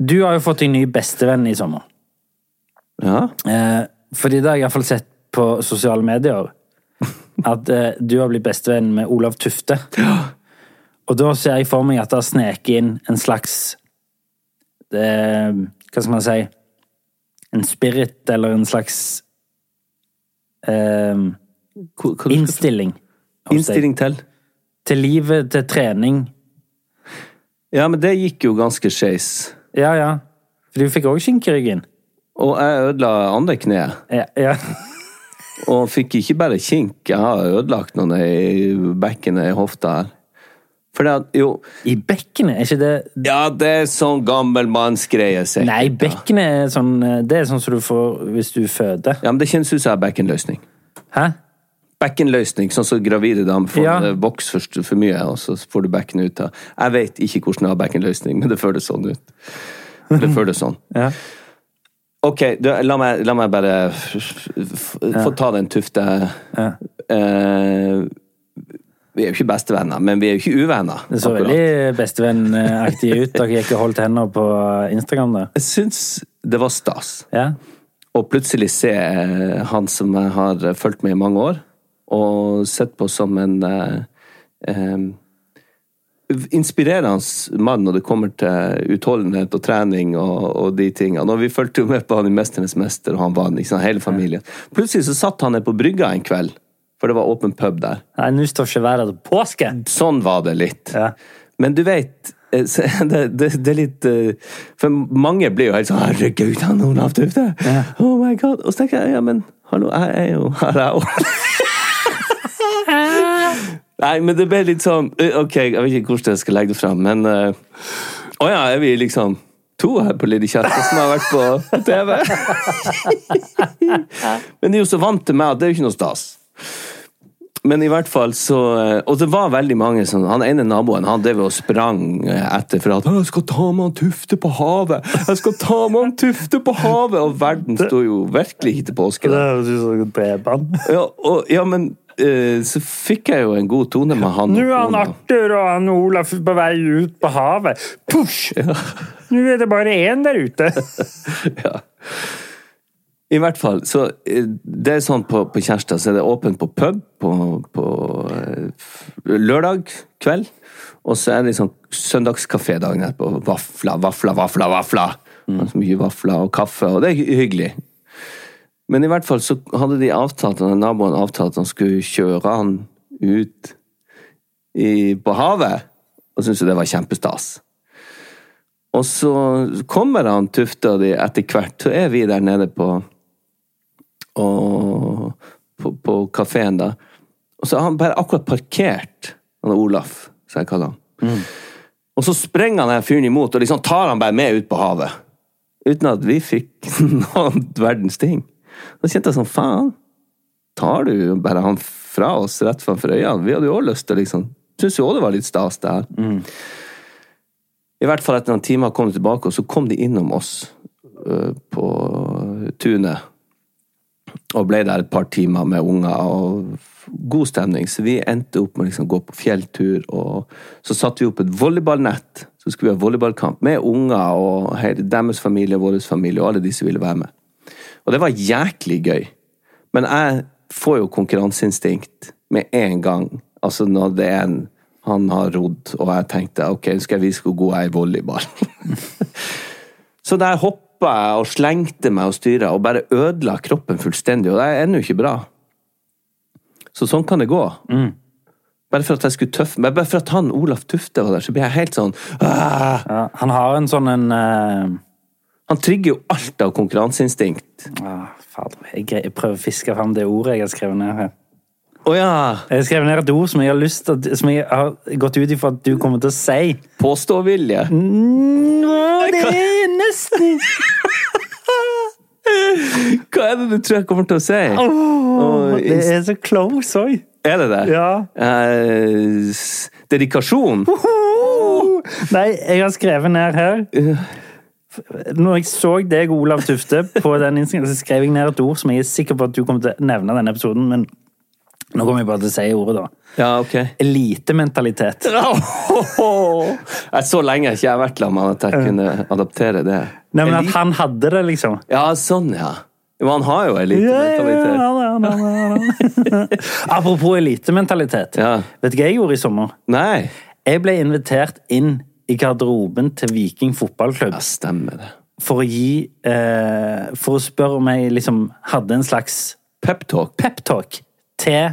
S1: Du har jo fått en ny bestevenn i sommer.
S2: Ja,
S1: Eh, fordi det har jeg iallfall sett på sosiale medier. At eh, du har blitt bestevenn med Olav Tufte. Ja. Og da ser jeg for meg at det har sneket inn en slags det, Hva skal man si En spirit, eller en slags eh, innstilling.
S2: Innstilling til?
S1: Til livet, til trening.
S2: Ja, men det gikk jo ganske skeis.
S1: Ja, ja. For du fikk òg skinke i ryggen.
S2: Og jeg ødela andre kneet.
S1: Ja, ja.
S2: Og fikk ikke bare kink, jeg har ødelagt noen i bekkenet i hofta her. For det at, jo
S1: I bekkenet, er ikke det
S2: Ja, det er sånn gammelmannsgreie. sikkert,
S1: Nei, bekkenet er sånn Det er sånn som du får hvis du føder.
S2: Ja, men det kjennes ut som en bekkenløsning.
S1: Hæ?
S2: Bekkenløsning, sånn som gravide damer får
S1: Ja.
S2: ja. voks for, for mye, og så får du bekken ut av. Jeg vet ikke hvordan jeg har bekkenløsning, men det føles sånn ut. Det føles sånn.
S1: Ja.
S2: Ok, du, la, meg, la meg bare f- få ta den tufte
S1: Ja.
S2: eh, Vi er jo ikke bestevenner, men vi er jo ikke uvenner.
S1: Det så
S2: akkurat.
S1: veldig bestevennaktig ut. Dere gikk og holdt hender på Instagram Da.
S2: Jeg syns det var stas.
S1: Ja.
S2: Og plutselig se eh, han som jeg har fulgt med i mange år, og sett på som en eh, eh, inspirerende mann når det kommer til utholdenhet og trening og, og de tingene. Og vi fulgte jo med på han i 'Mesternes mester', og han vant, liksom hele familien. Plutselig så satt han nede på brygga en kveld, for det var åpen pub der.
S1: Nei, nå står ikke været til påske.
S2: Sånn var det litt.
S1: Ja.
S2: Men du vet eh, det, det, det er litt For mange blir jo helt sånn 'Herregud, han Olav Tufte!' Oh my god. Og så tenker jeg ja, men hallo, jeg er jo her, jeg òg. Nei, men det ble litt sånn Ok, jeg vet ikke hvordan jeg skal legge det fram, men Å uh, oh ja, er vi liksom to her på Lille Kjerke som har vært på TV? men de er jo så vant til meg at det er jo ikke noe stas. Men i hvert fall så Og det var veldig mange som Han ene naboen han drev og sprang etter for at 'Jeg skal ta med han Tufte på havet!' Jeg skal ta med han Tufte på havet! Og verden sto jo virkelig ikke til påske. Det
S1: høres ut som et bredbånd.
S2: Ja, ja, men så fikk jeg jo en god tone med han.
S1: Nå er han. Arthur og han Olaf på vei ut på havet. Push! Nå er det bare én der ute.
S2: Ja. I hvert fall. Så eh, det er sånn på, på Kjærstad, så er det åpent på pub på, på eh, lørdag kveld. Og så er det sånn søndagskafé dagen etterpå. Vafler, vafler, vafler, vafler. Så mye vafler og kaffe, og det er hyggelig. Men i hvert fall så hadde de avtalt, naboen avtalt at han skulle kjøre han ut i, på havet. Og syntes det var kjempestas. Og så kommer han Tufte og de etter hvert, så er vi der nede på og, på, på kafeen, da. Og så har han bare akkurat parkert, han er Olaf, som jeg kaller han. Og så sprenger han den fyren imot, og liksom tar han bare med ut på havet. Uten at vi fikk noen verdens ting. Da kjente jeg sånn, faen. Tar du bare han fra oss rett framfor øynene? Vi hadde jo også lyst til liksom Syns jo også det var litt stas, det her. I hvert fall etter noen timer kom de tilbake, og så kom de innom oss uh, på tunet. Og ble der et par timer med unger, og god stemning. Så vi endte opp med å liksom gå på fjelltur, og så satte vi opp et volleyballnett. Så skulle vi ha volleyballkamp med unger og hele deres familie, vår familie, og alle de som ville være med. Og det var jæklig gøy. Men jeg får jo konkurranseinstinkt med en gang. Altså når det er en Han har rodd, og jeg tenkte ok, nå skal jeg vise hvor god jeg er i volleyball. Så der hoppa jeg og slengte meg og styra og bare ødela kroppen fullstendig, og det er ennå ikke bra. Så sånn kan det gå. Bare for at jeg skulle tøffe meg, bare for at han Olaf Tufte var der, så blir jeg helt sånn!
S1: Ja, han har en sånn en eh,
S2: Han trigger jo alt av konkurranseinstinkt.
S1: ah, Fader, jeg, jeg prøver å fiske fram det ordet jeg har skrevet ned her.
S2: Å ja!
S1: Jeg har skrevet ned et ord som jeg har lyst til Som jeg har gått ut ifra at du kommer til å si.
S2: Påståvilje.
S1: Nå, det er nesten
S2: Hva er det du tror jeg kommer til å si? Oh,
S1: Det er så close òg.
S2: Er det det?
S1: Ja.
S2: Eh, dedikasjon?
S1: Nei, jeg har skrevet ned her Når jeg så deg, Olav Tufte, på den innstillingen, så skrev jeg ned et ord som jeg er sikker på at du kommer til å nevne denne episoden, men nå kommer jeg bare til å si ordet, da.
S2: Ja, ok.
S1: Elitementalitet.
S2: Så lenge ikke jeg har vært sammen med at jeg kunne adaptere det.
S1: Nei, men at han hadde det, liksom.
S2: Ja, sånn, ja. Jo, han har jo elitementalitet.
S1: ja, ja, ja, ja. Apropos elitementalitet.
S2: Ja.
S1: Vet du hva jeg gjorde i sommer?
S2: Nei.
S1: Jeg ble invitert inn i garderoben til Viking fotballklubb
S2: Ja, stemmer det.
S1: for å gi eh, For å spørre om jeg liksom hadde en slags
S2: Peptalk.
S1: peptalk til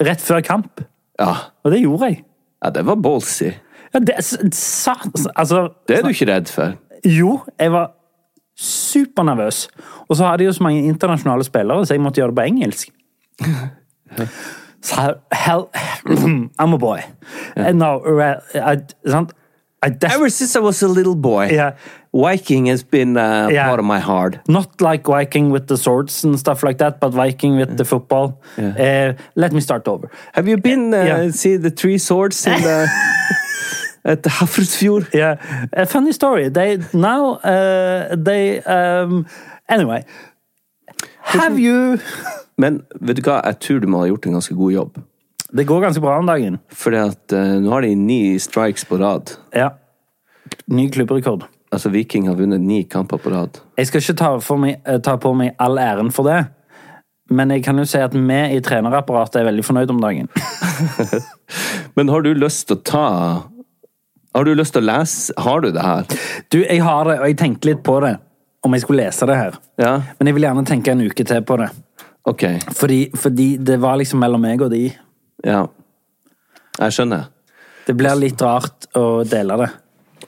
S1: rett før kamp.
S2: Ja.
S1: Og det gjorde jeg.
S2: ja, det var ballsy.
S1: Ja, det, sa, altså,
S2: Det er du ikke redd for.
S1: Jo, jeg var supernervøs. Og så hadde jeg jo så mange internasjonale spillere, så jeg måtte gjøre det på engelsk. Så hell, I'm a boy. Yeah. No, I? I
S2: Ever since I was a little boy,
S1: Yeah.
S2: Viking has been uh,
S1: Yeah.
S2: part of my heart.
S1: Not like Viking with the swords and stuff like that, but Viking with the football. Uh, let me start over.
S2: Have you been uh,
S1: Yeah.
S2: see the three swords in the at the Hafrsfjord?
S1: Yeah, a funny story. They now uh, they um, anyway. Have you
S2: Men vet du hva, jeg tror du må ha gjort en ganske god jobb.
S1: Det går ganske bra om dagen.
S2: Fordi at uh, nå har de ni strikes på rad.
S1: Ja. Ny klubbrekord.
S2: Altså Viking har vunnet ni kamper på rad.
S1: Jeg skal ikke ta, for meg, eh, ta på meg all æren for det, men jeg kan jo si at vi i trenerapparatet er veldig fornøyd om dagen.
S2: Men har du lyst til å ta Har du lyst til å lese Har du det her?
S1: Du, jeg har det, og jeg tenkte litt på det, om jeg skulle lese det her.
S2: Ja?
S1: Men jeg vil gjerne tenke en uke til på det.
S2: Ok.
S1: Fordi, fordi det var liksom mellom meg og de.
S2: Ja. Jeg skjønner.
S1: Det blir litt rart å dele det.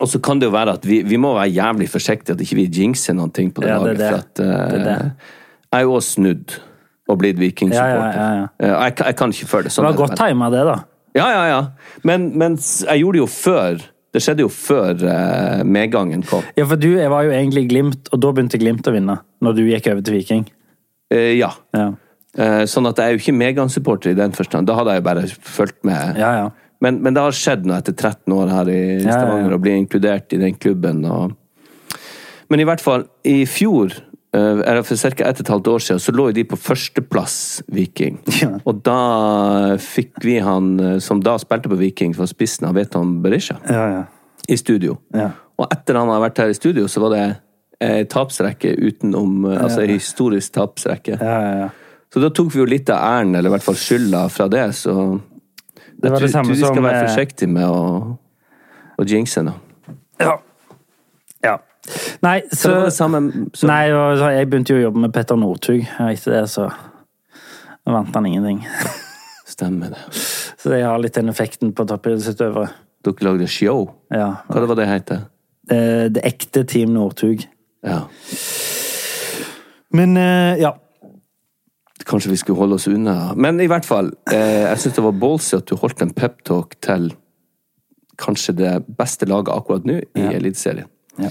S2: Og så kan det jo være at vi, vi må være jævlig forsiktige at ikke vi jinxer noen ting på det
S1: Ja, det er
S2: laget.
S1: det.
S2: At, uh,
S1: Det er det.
S2: Jeg er jo også snudd og blitt Viking-supporter.
S1: Ja, ja, ja,
S2: Jeg, kan- jeg kan ikke føle det
S1: Det
S2: sånn.
S1: var
S2: er
S1: godt tima, det, da.
S2: Ja, ja, ja. Men, men jeg gjorde det jo før. Det skjedde jo før uh, medgangen kom.
S1: Ja, for du var jo egentlig Glimt, og da begynte Glimt å vinne. Når du gikk over til Viking.
S2: Ja
S1: ja.
S2: Eh, sånn at jeg er jo ikke medgangssupporter i den forstand. Da hadde jeg jo bare fulgt med.
S1: ja. ja.
S2: Men, men det har skjedd nå etter 13 år her i Stavanger
S1: ja.
S2: å bli inkludert i den klubben. Og... Men i hvert fall, i fjor, eh, eller for ca. ett og et halvt år siden, så lå jo de på førsteplass, Viking. Og da fikk vi han eh, som da spilte på Viking, fra spissen av Veton Berisha,
S1: ja, ja.
S2: i studio.
S1: Ja.
S2: Og etter han hadde vært her i studio, så var det ei tapsrekke utenom Altså ei historisk tapsrekke.
S1: Ja, ja, ja.
S2: Så da tok vi jo litt av æren, eller i hvert fall skylda, fra det, så
S1: Det var det samme
S2: tror vi skal
S1: som,
S2: være
S1: eh,
S2: forsiktige med å, å jinxe nå.
S1: Ja. ja. Nei,
S2: Så
S1: så
S2: det var det samme så.
S1: Nei, jeg begynte jo å jobbe med Petter Northug. og Etter det så vant han ingenting.
S2: Stemmer det.
S1: Så jeg har litt den effekten på toppidrettsutøvere.
S2: Dere lagde show.
S1: Ja.
S2: Hva det var det heter?
S1: Det, det ekte Team Northug.
S2: Ja.
S1: Men eh, ja.
S2: Kanskje vi skulle holde oss unna. Men i hvert fall, eh, jeg syns det var ballsy at du holdt en peptalk til kanskje det beste laget akkurat nå i Eliteserien.
S1: Ja.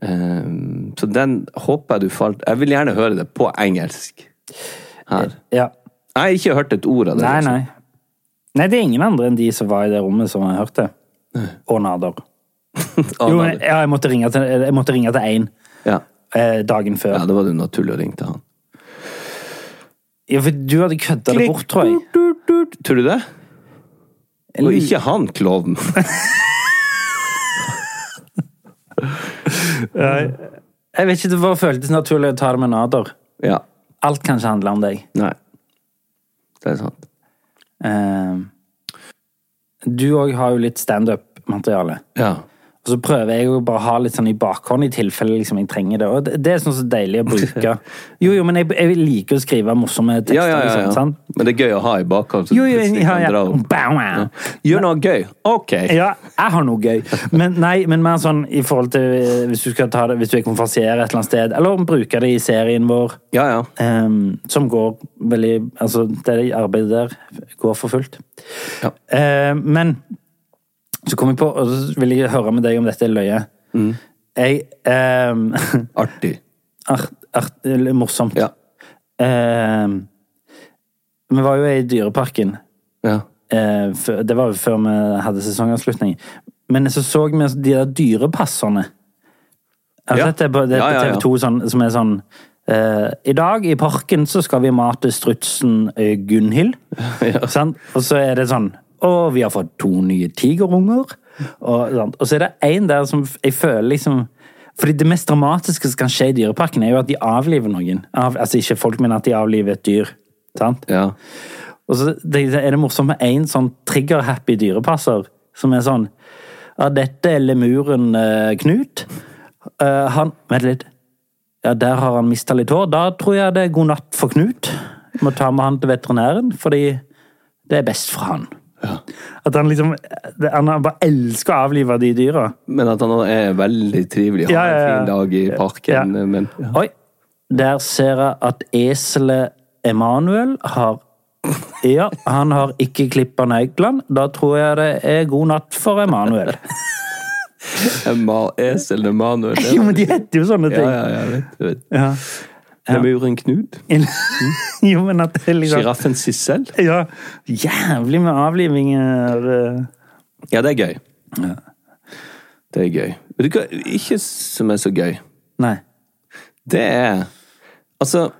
S2: Um, så den håper jeg du falt Jeg vil gjerne høre det på engelsk. Her.
S1: ja.
S2: Jeg har ikke hørt et ord av det.
S1: Nei,
S2: liksom.
S1: nei. Nei, det er ingen andre enn de som var i det rommet som har hørt det. Og Nader. Jo, men, ja, jeg jeg måtte ringe til én
S2: ja.
S1: eh, dagen før.
S2: ja, da var det naturlig å ringe til han.
S1: Ja, for du hadde kødda det bort, tror jeg.
S2: Tror du det? Og ikke han klovnen.
S1: Jeg vet ikke, Det bare føltes naturlig å ta det med Nader.
S2: ja.
S1: Alt kan ikke handle om deg.
S2: Nei. Det er sant.
S1: Uh, du òg har jo litt standup-materiale.
S2: Ja.
S1: Og så prøver jeg å bare ha litt sånn i bakhånd i tilfelle liksom jeg trenger det. Og det, det er sånn så deilig å bruke. Jo, jo, men jeg, jeg liker å skrive morsomme tekster.
S2: Ja, ja, ja,
S1: Liksom, sant?
S2: Men det er gøy å ha i bakhånd. så
S1: Jo, jo, ja, ja. Bow.
S2: Gjør noe gøy. Ok.
S1: Ja, jeg har noe gøy. Men nei, men mer sånn i forhold til eh, hvis du skal ta det, hvis du er konferansier et eller annet sted, eller bruke det i serien vår,
S2: Ja, ja.
S1: Um, som går veldig Altså, det arbeidet der går for fullt.
S2: Ja.
S1: Uh, men så kom jeg på, og så vil jeg høre med deg om dette er løye.
S2: Mm.
S1: Jeg ehm,
S2: Artig.
S1: art, art, morsomt.
S2: Ja.
S1: Ehm, vi var jo i Dyreparken.
S2: Ja.
S1: Eh, det var jo før vi hadde sesongavslutning. Men så så vi de der dyrepasserne. Har
S2: Ja.
S1: det på, det er på. TV 2 sånn, som er sånn Uh, I dag i parken så skal vi mate strutsen uh, Gunhild. Ja. Og så er det sånn Å, vi har fått to nye tigerunger. Og, og så er det én der som jeg føler liksom fordi Det mest dramatiske som kan skje i Dyreparken, er jo at de avliver noen. Av, altså Ikke folk, men at de avliver et dyr. Sant?
S2: ja.
S1: Og så det- er det morsomt med én sånn trigger-happy dyrepasser, som er sånn Ja, dette er lemuren eh, Knut. Uh, han Vent litt. Ja, der har han mista litt hår. Da tror jeg det er god natt for Knut. Må ta med han til veterinæren, fordi det er best for han. At han liksom Han bare elsker å avlive de dyra.
S2: Men at han er veldig trivelig. Har
S1: Ja, ja, ja.
S2: en fin dag i parken.
S1: Ja.
S2: Men, ja.
S1: Oi! Der ser jeg at eselet Emanuel har Ja, han har ikke klippa neglene. Da tror jeg det er god natt for Emanuel.
S2: Ma Esel Emanuel.
S1: Jo, men de heter jo sånne
S2: Ja,
S1: ting.
S2: ja, jeg vet, jeg vet.
S1: Ja.
S2: Lemuren Knut.
S1: Jo, men at det er liksom
S2: Sjiraffen Sissel.
S1: Ja, jævlig med avlivinger. eh.
S2: Ja, det er gøy. Det er gøy. Vet du hva ikke som er så gøy?
S1: Nei.
S2: Det er Altså,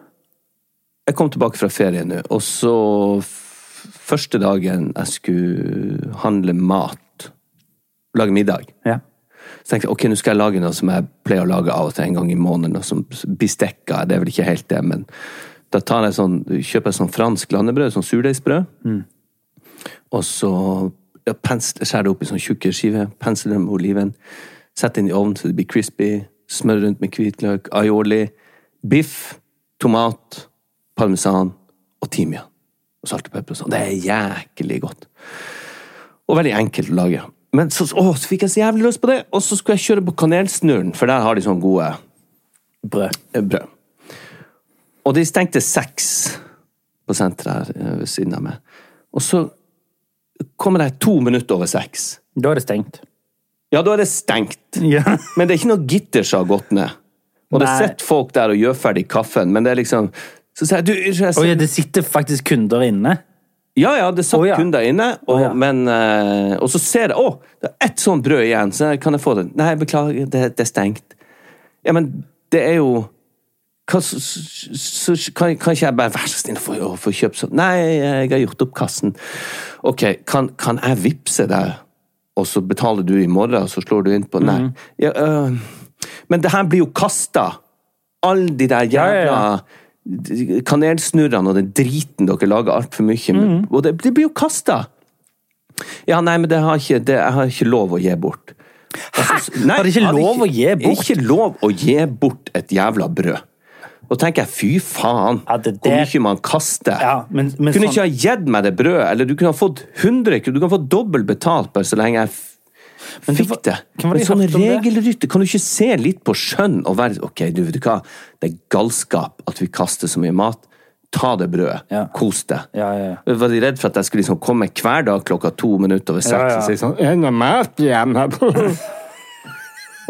S2: jeg kom tilbake fra ferie nå, og så Første dagen jeg skulle handle mat, lage middag,
S1: Ja.
S2: Så tenkte jeg ok, nå skal jeg lage noe som jeg pleier å lage av og til en gang i måneden. Noe som bistekker, det er vel ikke helt det, men da tar jeg sånn, kjøper jeg sånn fransk landebrød, sånn surdeigsbrød. Og så ja, skjærer det opp i sånn tjukke skiver, pensler det med oliven, setter inn i ovnen så det blir crispy, smør rundt med hvitløk, aioli, biff, tomat, parmesan og timian. Og salt og pepper og sånn. Det er jæklig godt. Og veldig enkelt å lage. Men så, å, så fikk jeg så jævlig lyst på det, og så skulle jeg kjøre på Kanelsnurren, for der har de sånn gode
S1: Brød.
S2: eh, brød. Og de stengte seks på senteret her eh, ved siden av meg. Og så kommer jeg to minutter over seks.
S1: Da er det stengt.
S2: Ja, da er det stengt.
S1: Ja.
S2: Men det er ikke noe gitter som har gått ned. Og det
S1: Nei.
S2: sitter folk der og gjør ferdig kaffen, men det er liksom Så sier jeg du, jeg,
S1: så... Oh,
S2: ja,
S1: det sitter faktisk kunder inne.
S2: Ja, ja, det satt
S1: oh, ja.
S2: kunder inne, og,
S1: oh, ja.
S2: men uh, Og så ser jeg Å, det er ett sånt brød igjen, så kan jeg få det? Nei, beklager, det, det er stengt. Ja, men det er jo hva, så, så, kan, kan ikke jeg bare være så snill å få, kjøpt sånn? Nei, jeg har gjort opp kassen. Ok, kan, kan jeg vippse deg, og så betaler du i morgen, og så slår du inn på Nei.
S1: Mm.
S2: Ja, uh, Men det her blir jo kasta. Alle de der
S1: Ja,
S2: jævla
S1: ja,
S2: kanelsnurrene og den driten dere lager altfor mye.
S1: Mm.
S2: Og det, det blir jo kasta! Ja, nei, men det har ikke, det, jeg har ikke lov å gi bort. Hæ?! nei,
S1: Har det ikke lov å gi bort?
S2: Ikke lov å gi bort et jævla brød. Og tenker jeg, fy faen,
S1: Ja, det
S2: hvor mye man kaster.
S1: Ja, men- men
S2: kunne
S1: sånn-
S2: ikke ha gitt meg det brødet, eller du kunne ha fått 100 kroner, du kan få dobbelt betalt bare så lenge jeg
S1: Men
S2: fikk det.
S1: var det det?
S2: regelrytter, kan du ikke se litt på skjønn og være Ok, du vet du hva, det er galskap at vi kaster så mye mat. Ta det brødet.
S1: Ja.
S2: Kos deg.
S1: Ja, ja.
S2: Var de redd for at jeg skulle liksom komme hver dag klokka to minutter over seks og si sånn «Er det mat igjen her?»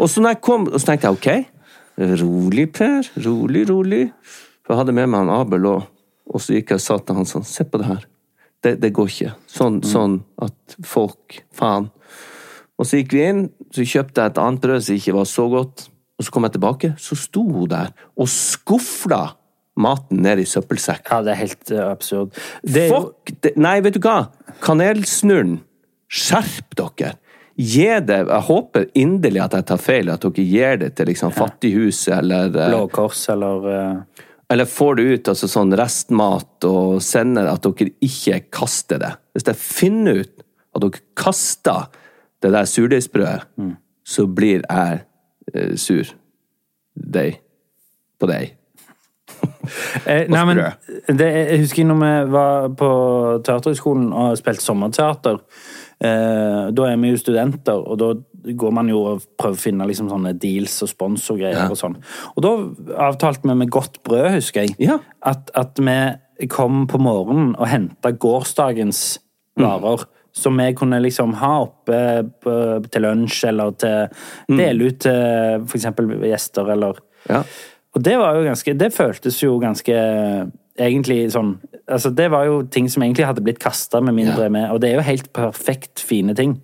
S2: Og så når jeg kom, og så tenkte jeg ok, rolig Per, rolig, rolig. For jeg hadde med meg han Abel òg, og så gikk jeg og sa til han sånn, se på det her. Det, det går ikke. Sånn, sånn at folk, faen. Og så gikk vi inn, så kjøpte jeg et annet brød som ikke var så godt, og så kom jeg tilbake, så sto hun der og skufla maten ned i søppelsekk.
S1: Ja, det er helt eh, absurd. Det er jo,
S2: Fuck det. Nei, vet du hva? Kanelsnurren, skjerp dere! Gi det Jeg håper inderlig at jeg tar feil, at dere gir det til liksom Fattighuset eller eh,
S1: Blå Kors eller eh,
S2: Eller får det ut altså sånn restmat og sender at dere ikke kaster det. Hvis jeg finner ut at dere kaster det der surdeigsbrødet, så blir jeg eh, sur. Deg. På deg.
S1: Eh, nei, men det, jeg husker når vi var på Teaterhøgskolen og spilte sommerteater. Eh, da er vi jo studenter, og da går man jo og prøver å finne liksom sånne deals og sponsorgreier og sånn. Og da avtalte vi med Godt brød, husker jeg,
S2: Ja.
S1: at, at vi kom på morgenen og henta gårsdagens varer. Som vi kunne liksom ha oppe til lunsj, eller til dele ut til eksempel gjester, eller
S2: Ja.
S1: og det var jo ganske Det føltes jo ganske egentlig sånn Altså, det var jo ting som egentlig hadde blitt kasta med mindre
S2: Ja.
S1: med, og det er jo helt perfekt fine ting.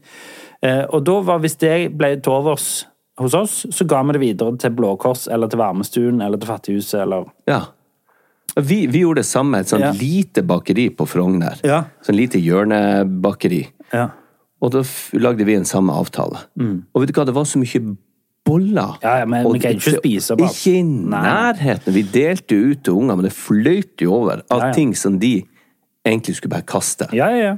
S1: Eh, og da var, hvis det ble til overs hos oss, så ga vi det videre til Blå Kors, eller til Varmestuen, eller til Fattighuset, eller
S2: Ja. Vi, vi gjorde det samme. Et sånt
S1: Ja.
S2: lite bakeri på Frogner.
S1: Ja.
S2: Sånn lite hjørnebakeri.
S1: Ja.
S2: Og da lagde vi en samme avtale. Og vet du hva, det var så mye boller.
S1: Mm. Ja, men
S2: Og
S1: vi kan ikke spise bare.
S2: Ikke i nærheten. Vi delte jo ut til unger, men det fløyt jo over av ting som de egentlig skulle bare kaste.
S1: Ja, ja, ja.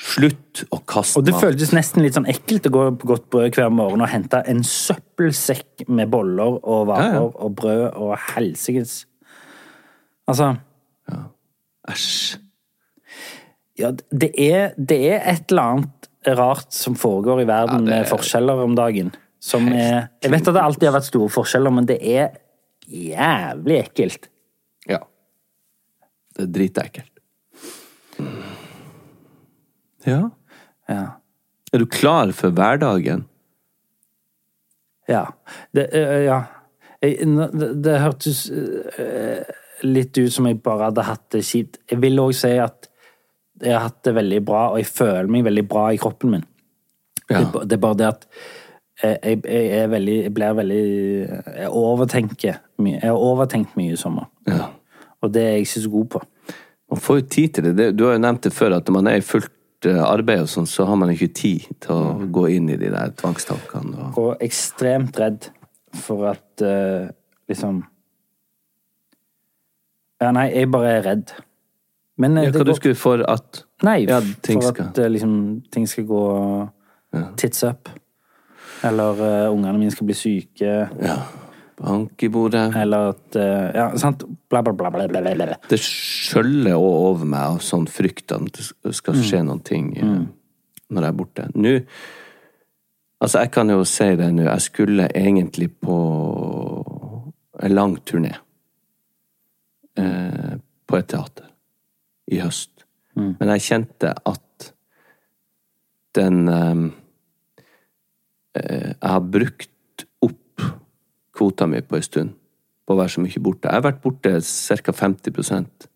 S2: Slutt å kaste mat.
S1: Og det
S2: mat.
S1: føltes nesten litt sånn ekkelt å gå på Godt brød hver morgen og hente en søppelsekk med boller og varer
S2: Ja, ja.
S1: og brød og helsikes Altså
S2: Æsj.
S1: Ja, det er, det er et eller annet rart som foregår i verden
S2: Ja, er...
S1: med
S2: er-
S1: forskjeller om dagen. Som er Jeg vet at det alltid har vært store forskjeller, men det er jævlig ekkelt.
S2: Ja. Det er dritekkelt. Ja.
S1: Ja.
S2: Er du klar for hverdagen?
S1: Ja. Det, ja. Det, det hørtes litt ut som jeg bare hadde hatt det kjipt. Jeg vil òg si at jeg har hatt det veldig bra, og jeg føler meg veldig bra i kroppen min.
S2: Ja.
S1: Det, det er bare det at eh, jeg, jeg veldig Jeg blir veldig Jeg overtenker mye. Jeg har overtenkt mye i sommer.
S2: Ja.
S1: Og det er jeg ikke så god på.
S2: Man får jo tid til det. Du har jo nevnt det før, at når man er i fullt eh, arbeid og sånn, så har man ikke tid til å gå inn i de der tvangstankene. Og...
S1: Og ekstremt redd for at eh, liksom Ja, nei, jeg bare er redd. Men eh,
S2: Ja,
S1: det
S2: hva du skulle for at
S1: Nei,
S2: Ja,
S1: for
S2: skal-
S1: at eh, liksom, ting skal gå tits up. Eller uh, ungene mine skal bli syke.
S2: Ja. Bank i bordet.
S1: Eller at uh, Ja, sant? Bla, bla, bla, bla, bla, bla.
S2: Det skjøller også over meg av sånn frykt at det skal
S1: Mm.
S2: skje noen ting mm. når jeg er borte. Nå Altså, jeg kan jo si det nå. Jeg skulle egentlig på en lang turné. Eh, på et teater. I høst.
S1: Mm.
S2: Men jeg kjente at den eh, eh, Jeg har brukt opp kvota mi på en stund. På å være så mye borte. Jeg har vært borte ca. 50%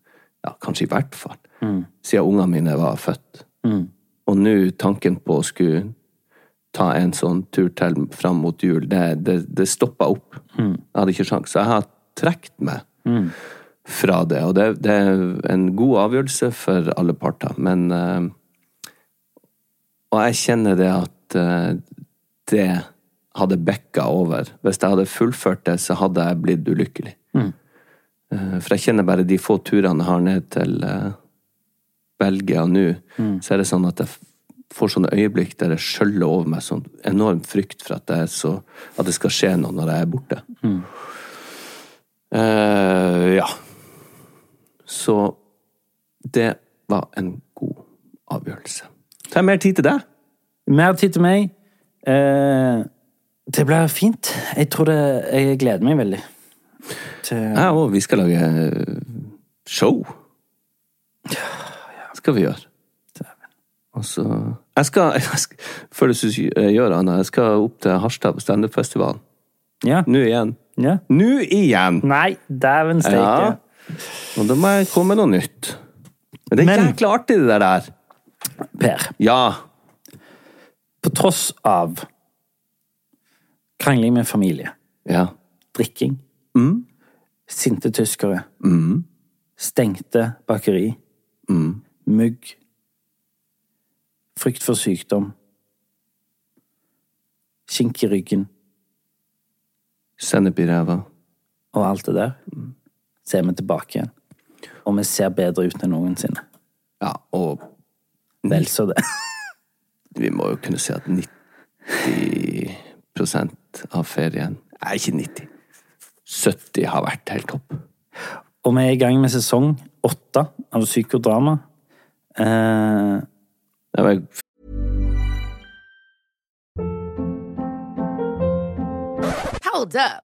S2: ja, kanskje i hvert fall, siden ungene mine var født. Og nå tanken på å skulle ta en sånn tur til fram mot jul, det, det, det stoppa opp. Jeg hadde ikke sjans. Jeg har trukket meg fra det. Og det, det er en god avgjørelse for alle parter, men eh, Og jeg kjenner det at eh, det hadde bekka over. Hvis jeg hadde fullført det, så hadde jeg blitt ulykkelig.
S1: Mm.
S2: Eh, For jeg kjenner bare de få turene jeg har ned til Belgia nå,
S1: Mm.
S2: så er det sånn at jeg får sånne øyeblikk der det skjøller over meg sånn enorm frykt for at det, så, at det skal skje noe når jeg er borte.
S1: Mm.
S2: Uh, ja. Så det var en god avgjørelse. Så har jeg mer tid til deg.
S1: Mer tid til meg. Eh, det blir fint. Jeg tror det Jeg gleder meg veldig. Til
S2: Jeg òg. Vi skal lage show. show. Skal vi gjøre. Og så jeg skal, jeg skal Før du gjør Anna, jeg skal opp til Harstad på standup-festivalen.
S1: Ja.
S2: Nå igjen.
S1: ja.
S2: Nå igjen!
S1: Nei, dæven steike.
S2: Ja. Og da må jeg komme med noe nytt. Men det er
S1: Men-
S2: jækla artig, det der.
S1: Per,
S2: Ja.
S1: på tross av krangling med familie,
S2: Ja.
S1: drikking,
S2: Mm.
S1: sinte tyskere,
S2: Mm.
S1: stengte bakeri,
S2: Mm.
S1: mugg, frykt for sykdom, skink i ryggen
S2: Sennep i ræva.
S1: og alt det der, så er vi tilbake igjen. Og vi ser bedre ut enn noensinne.
S2: Ja, og
S1: Vel så det.
S2: vi må jo kunne si at 90% av ferien Nei, ikke 90. 70 har vært helt topp.
S1: Og vi er i gang med sesong åtte av psykodrama. Eh,
S2: Det var
S7: Hold up.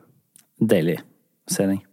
S1: Deilig å se deg.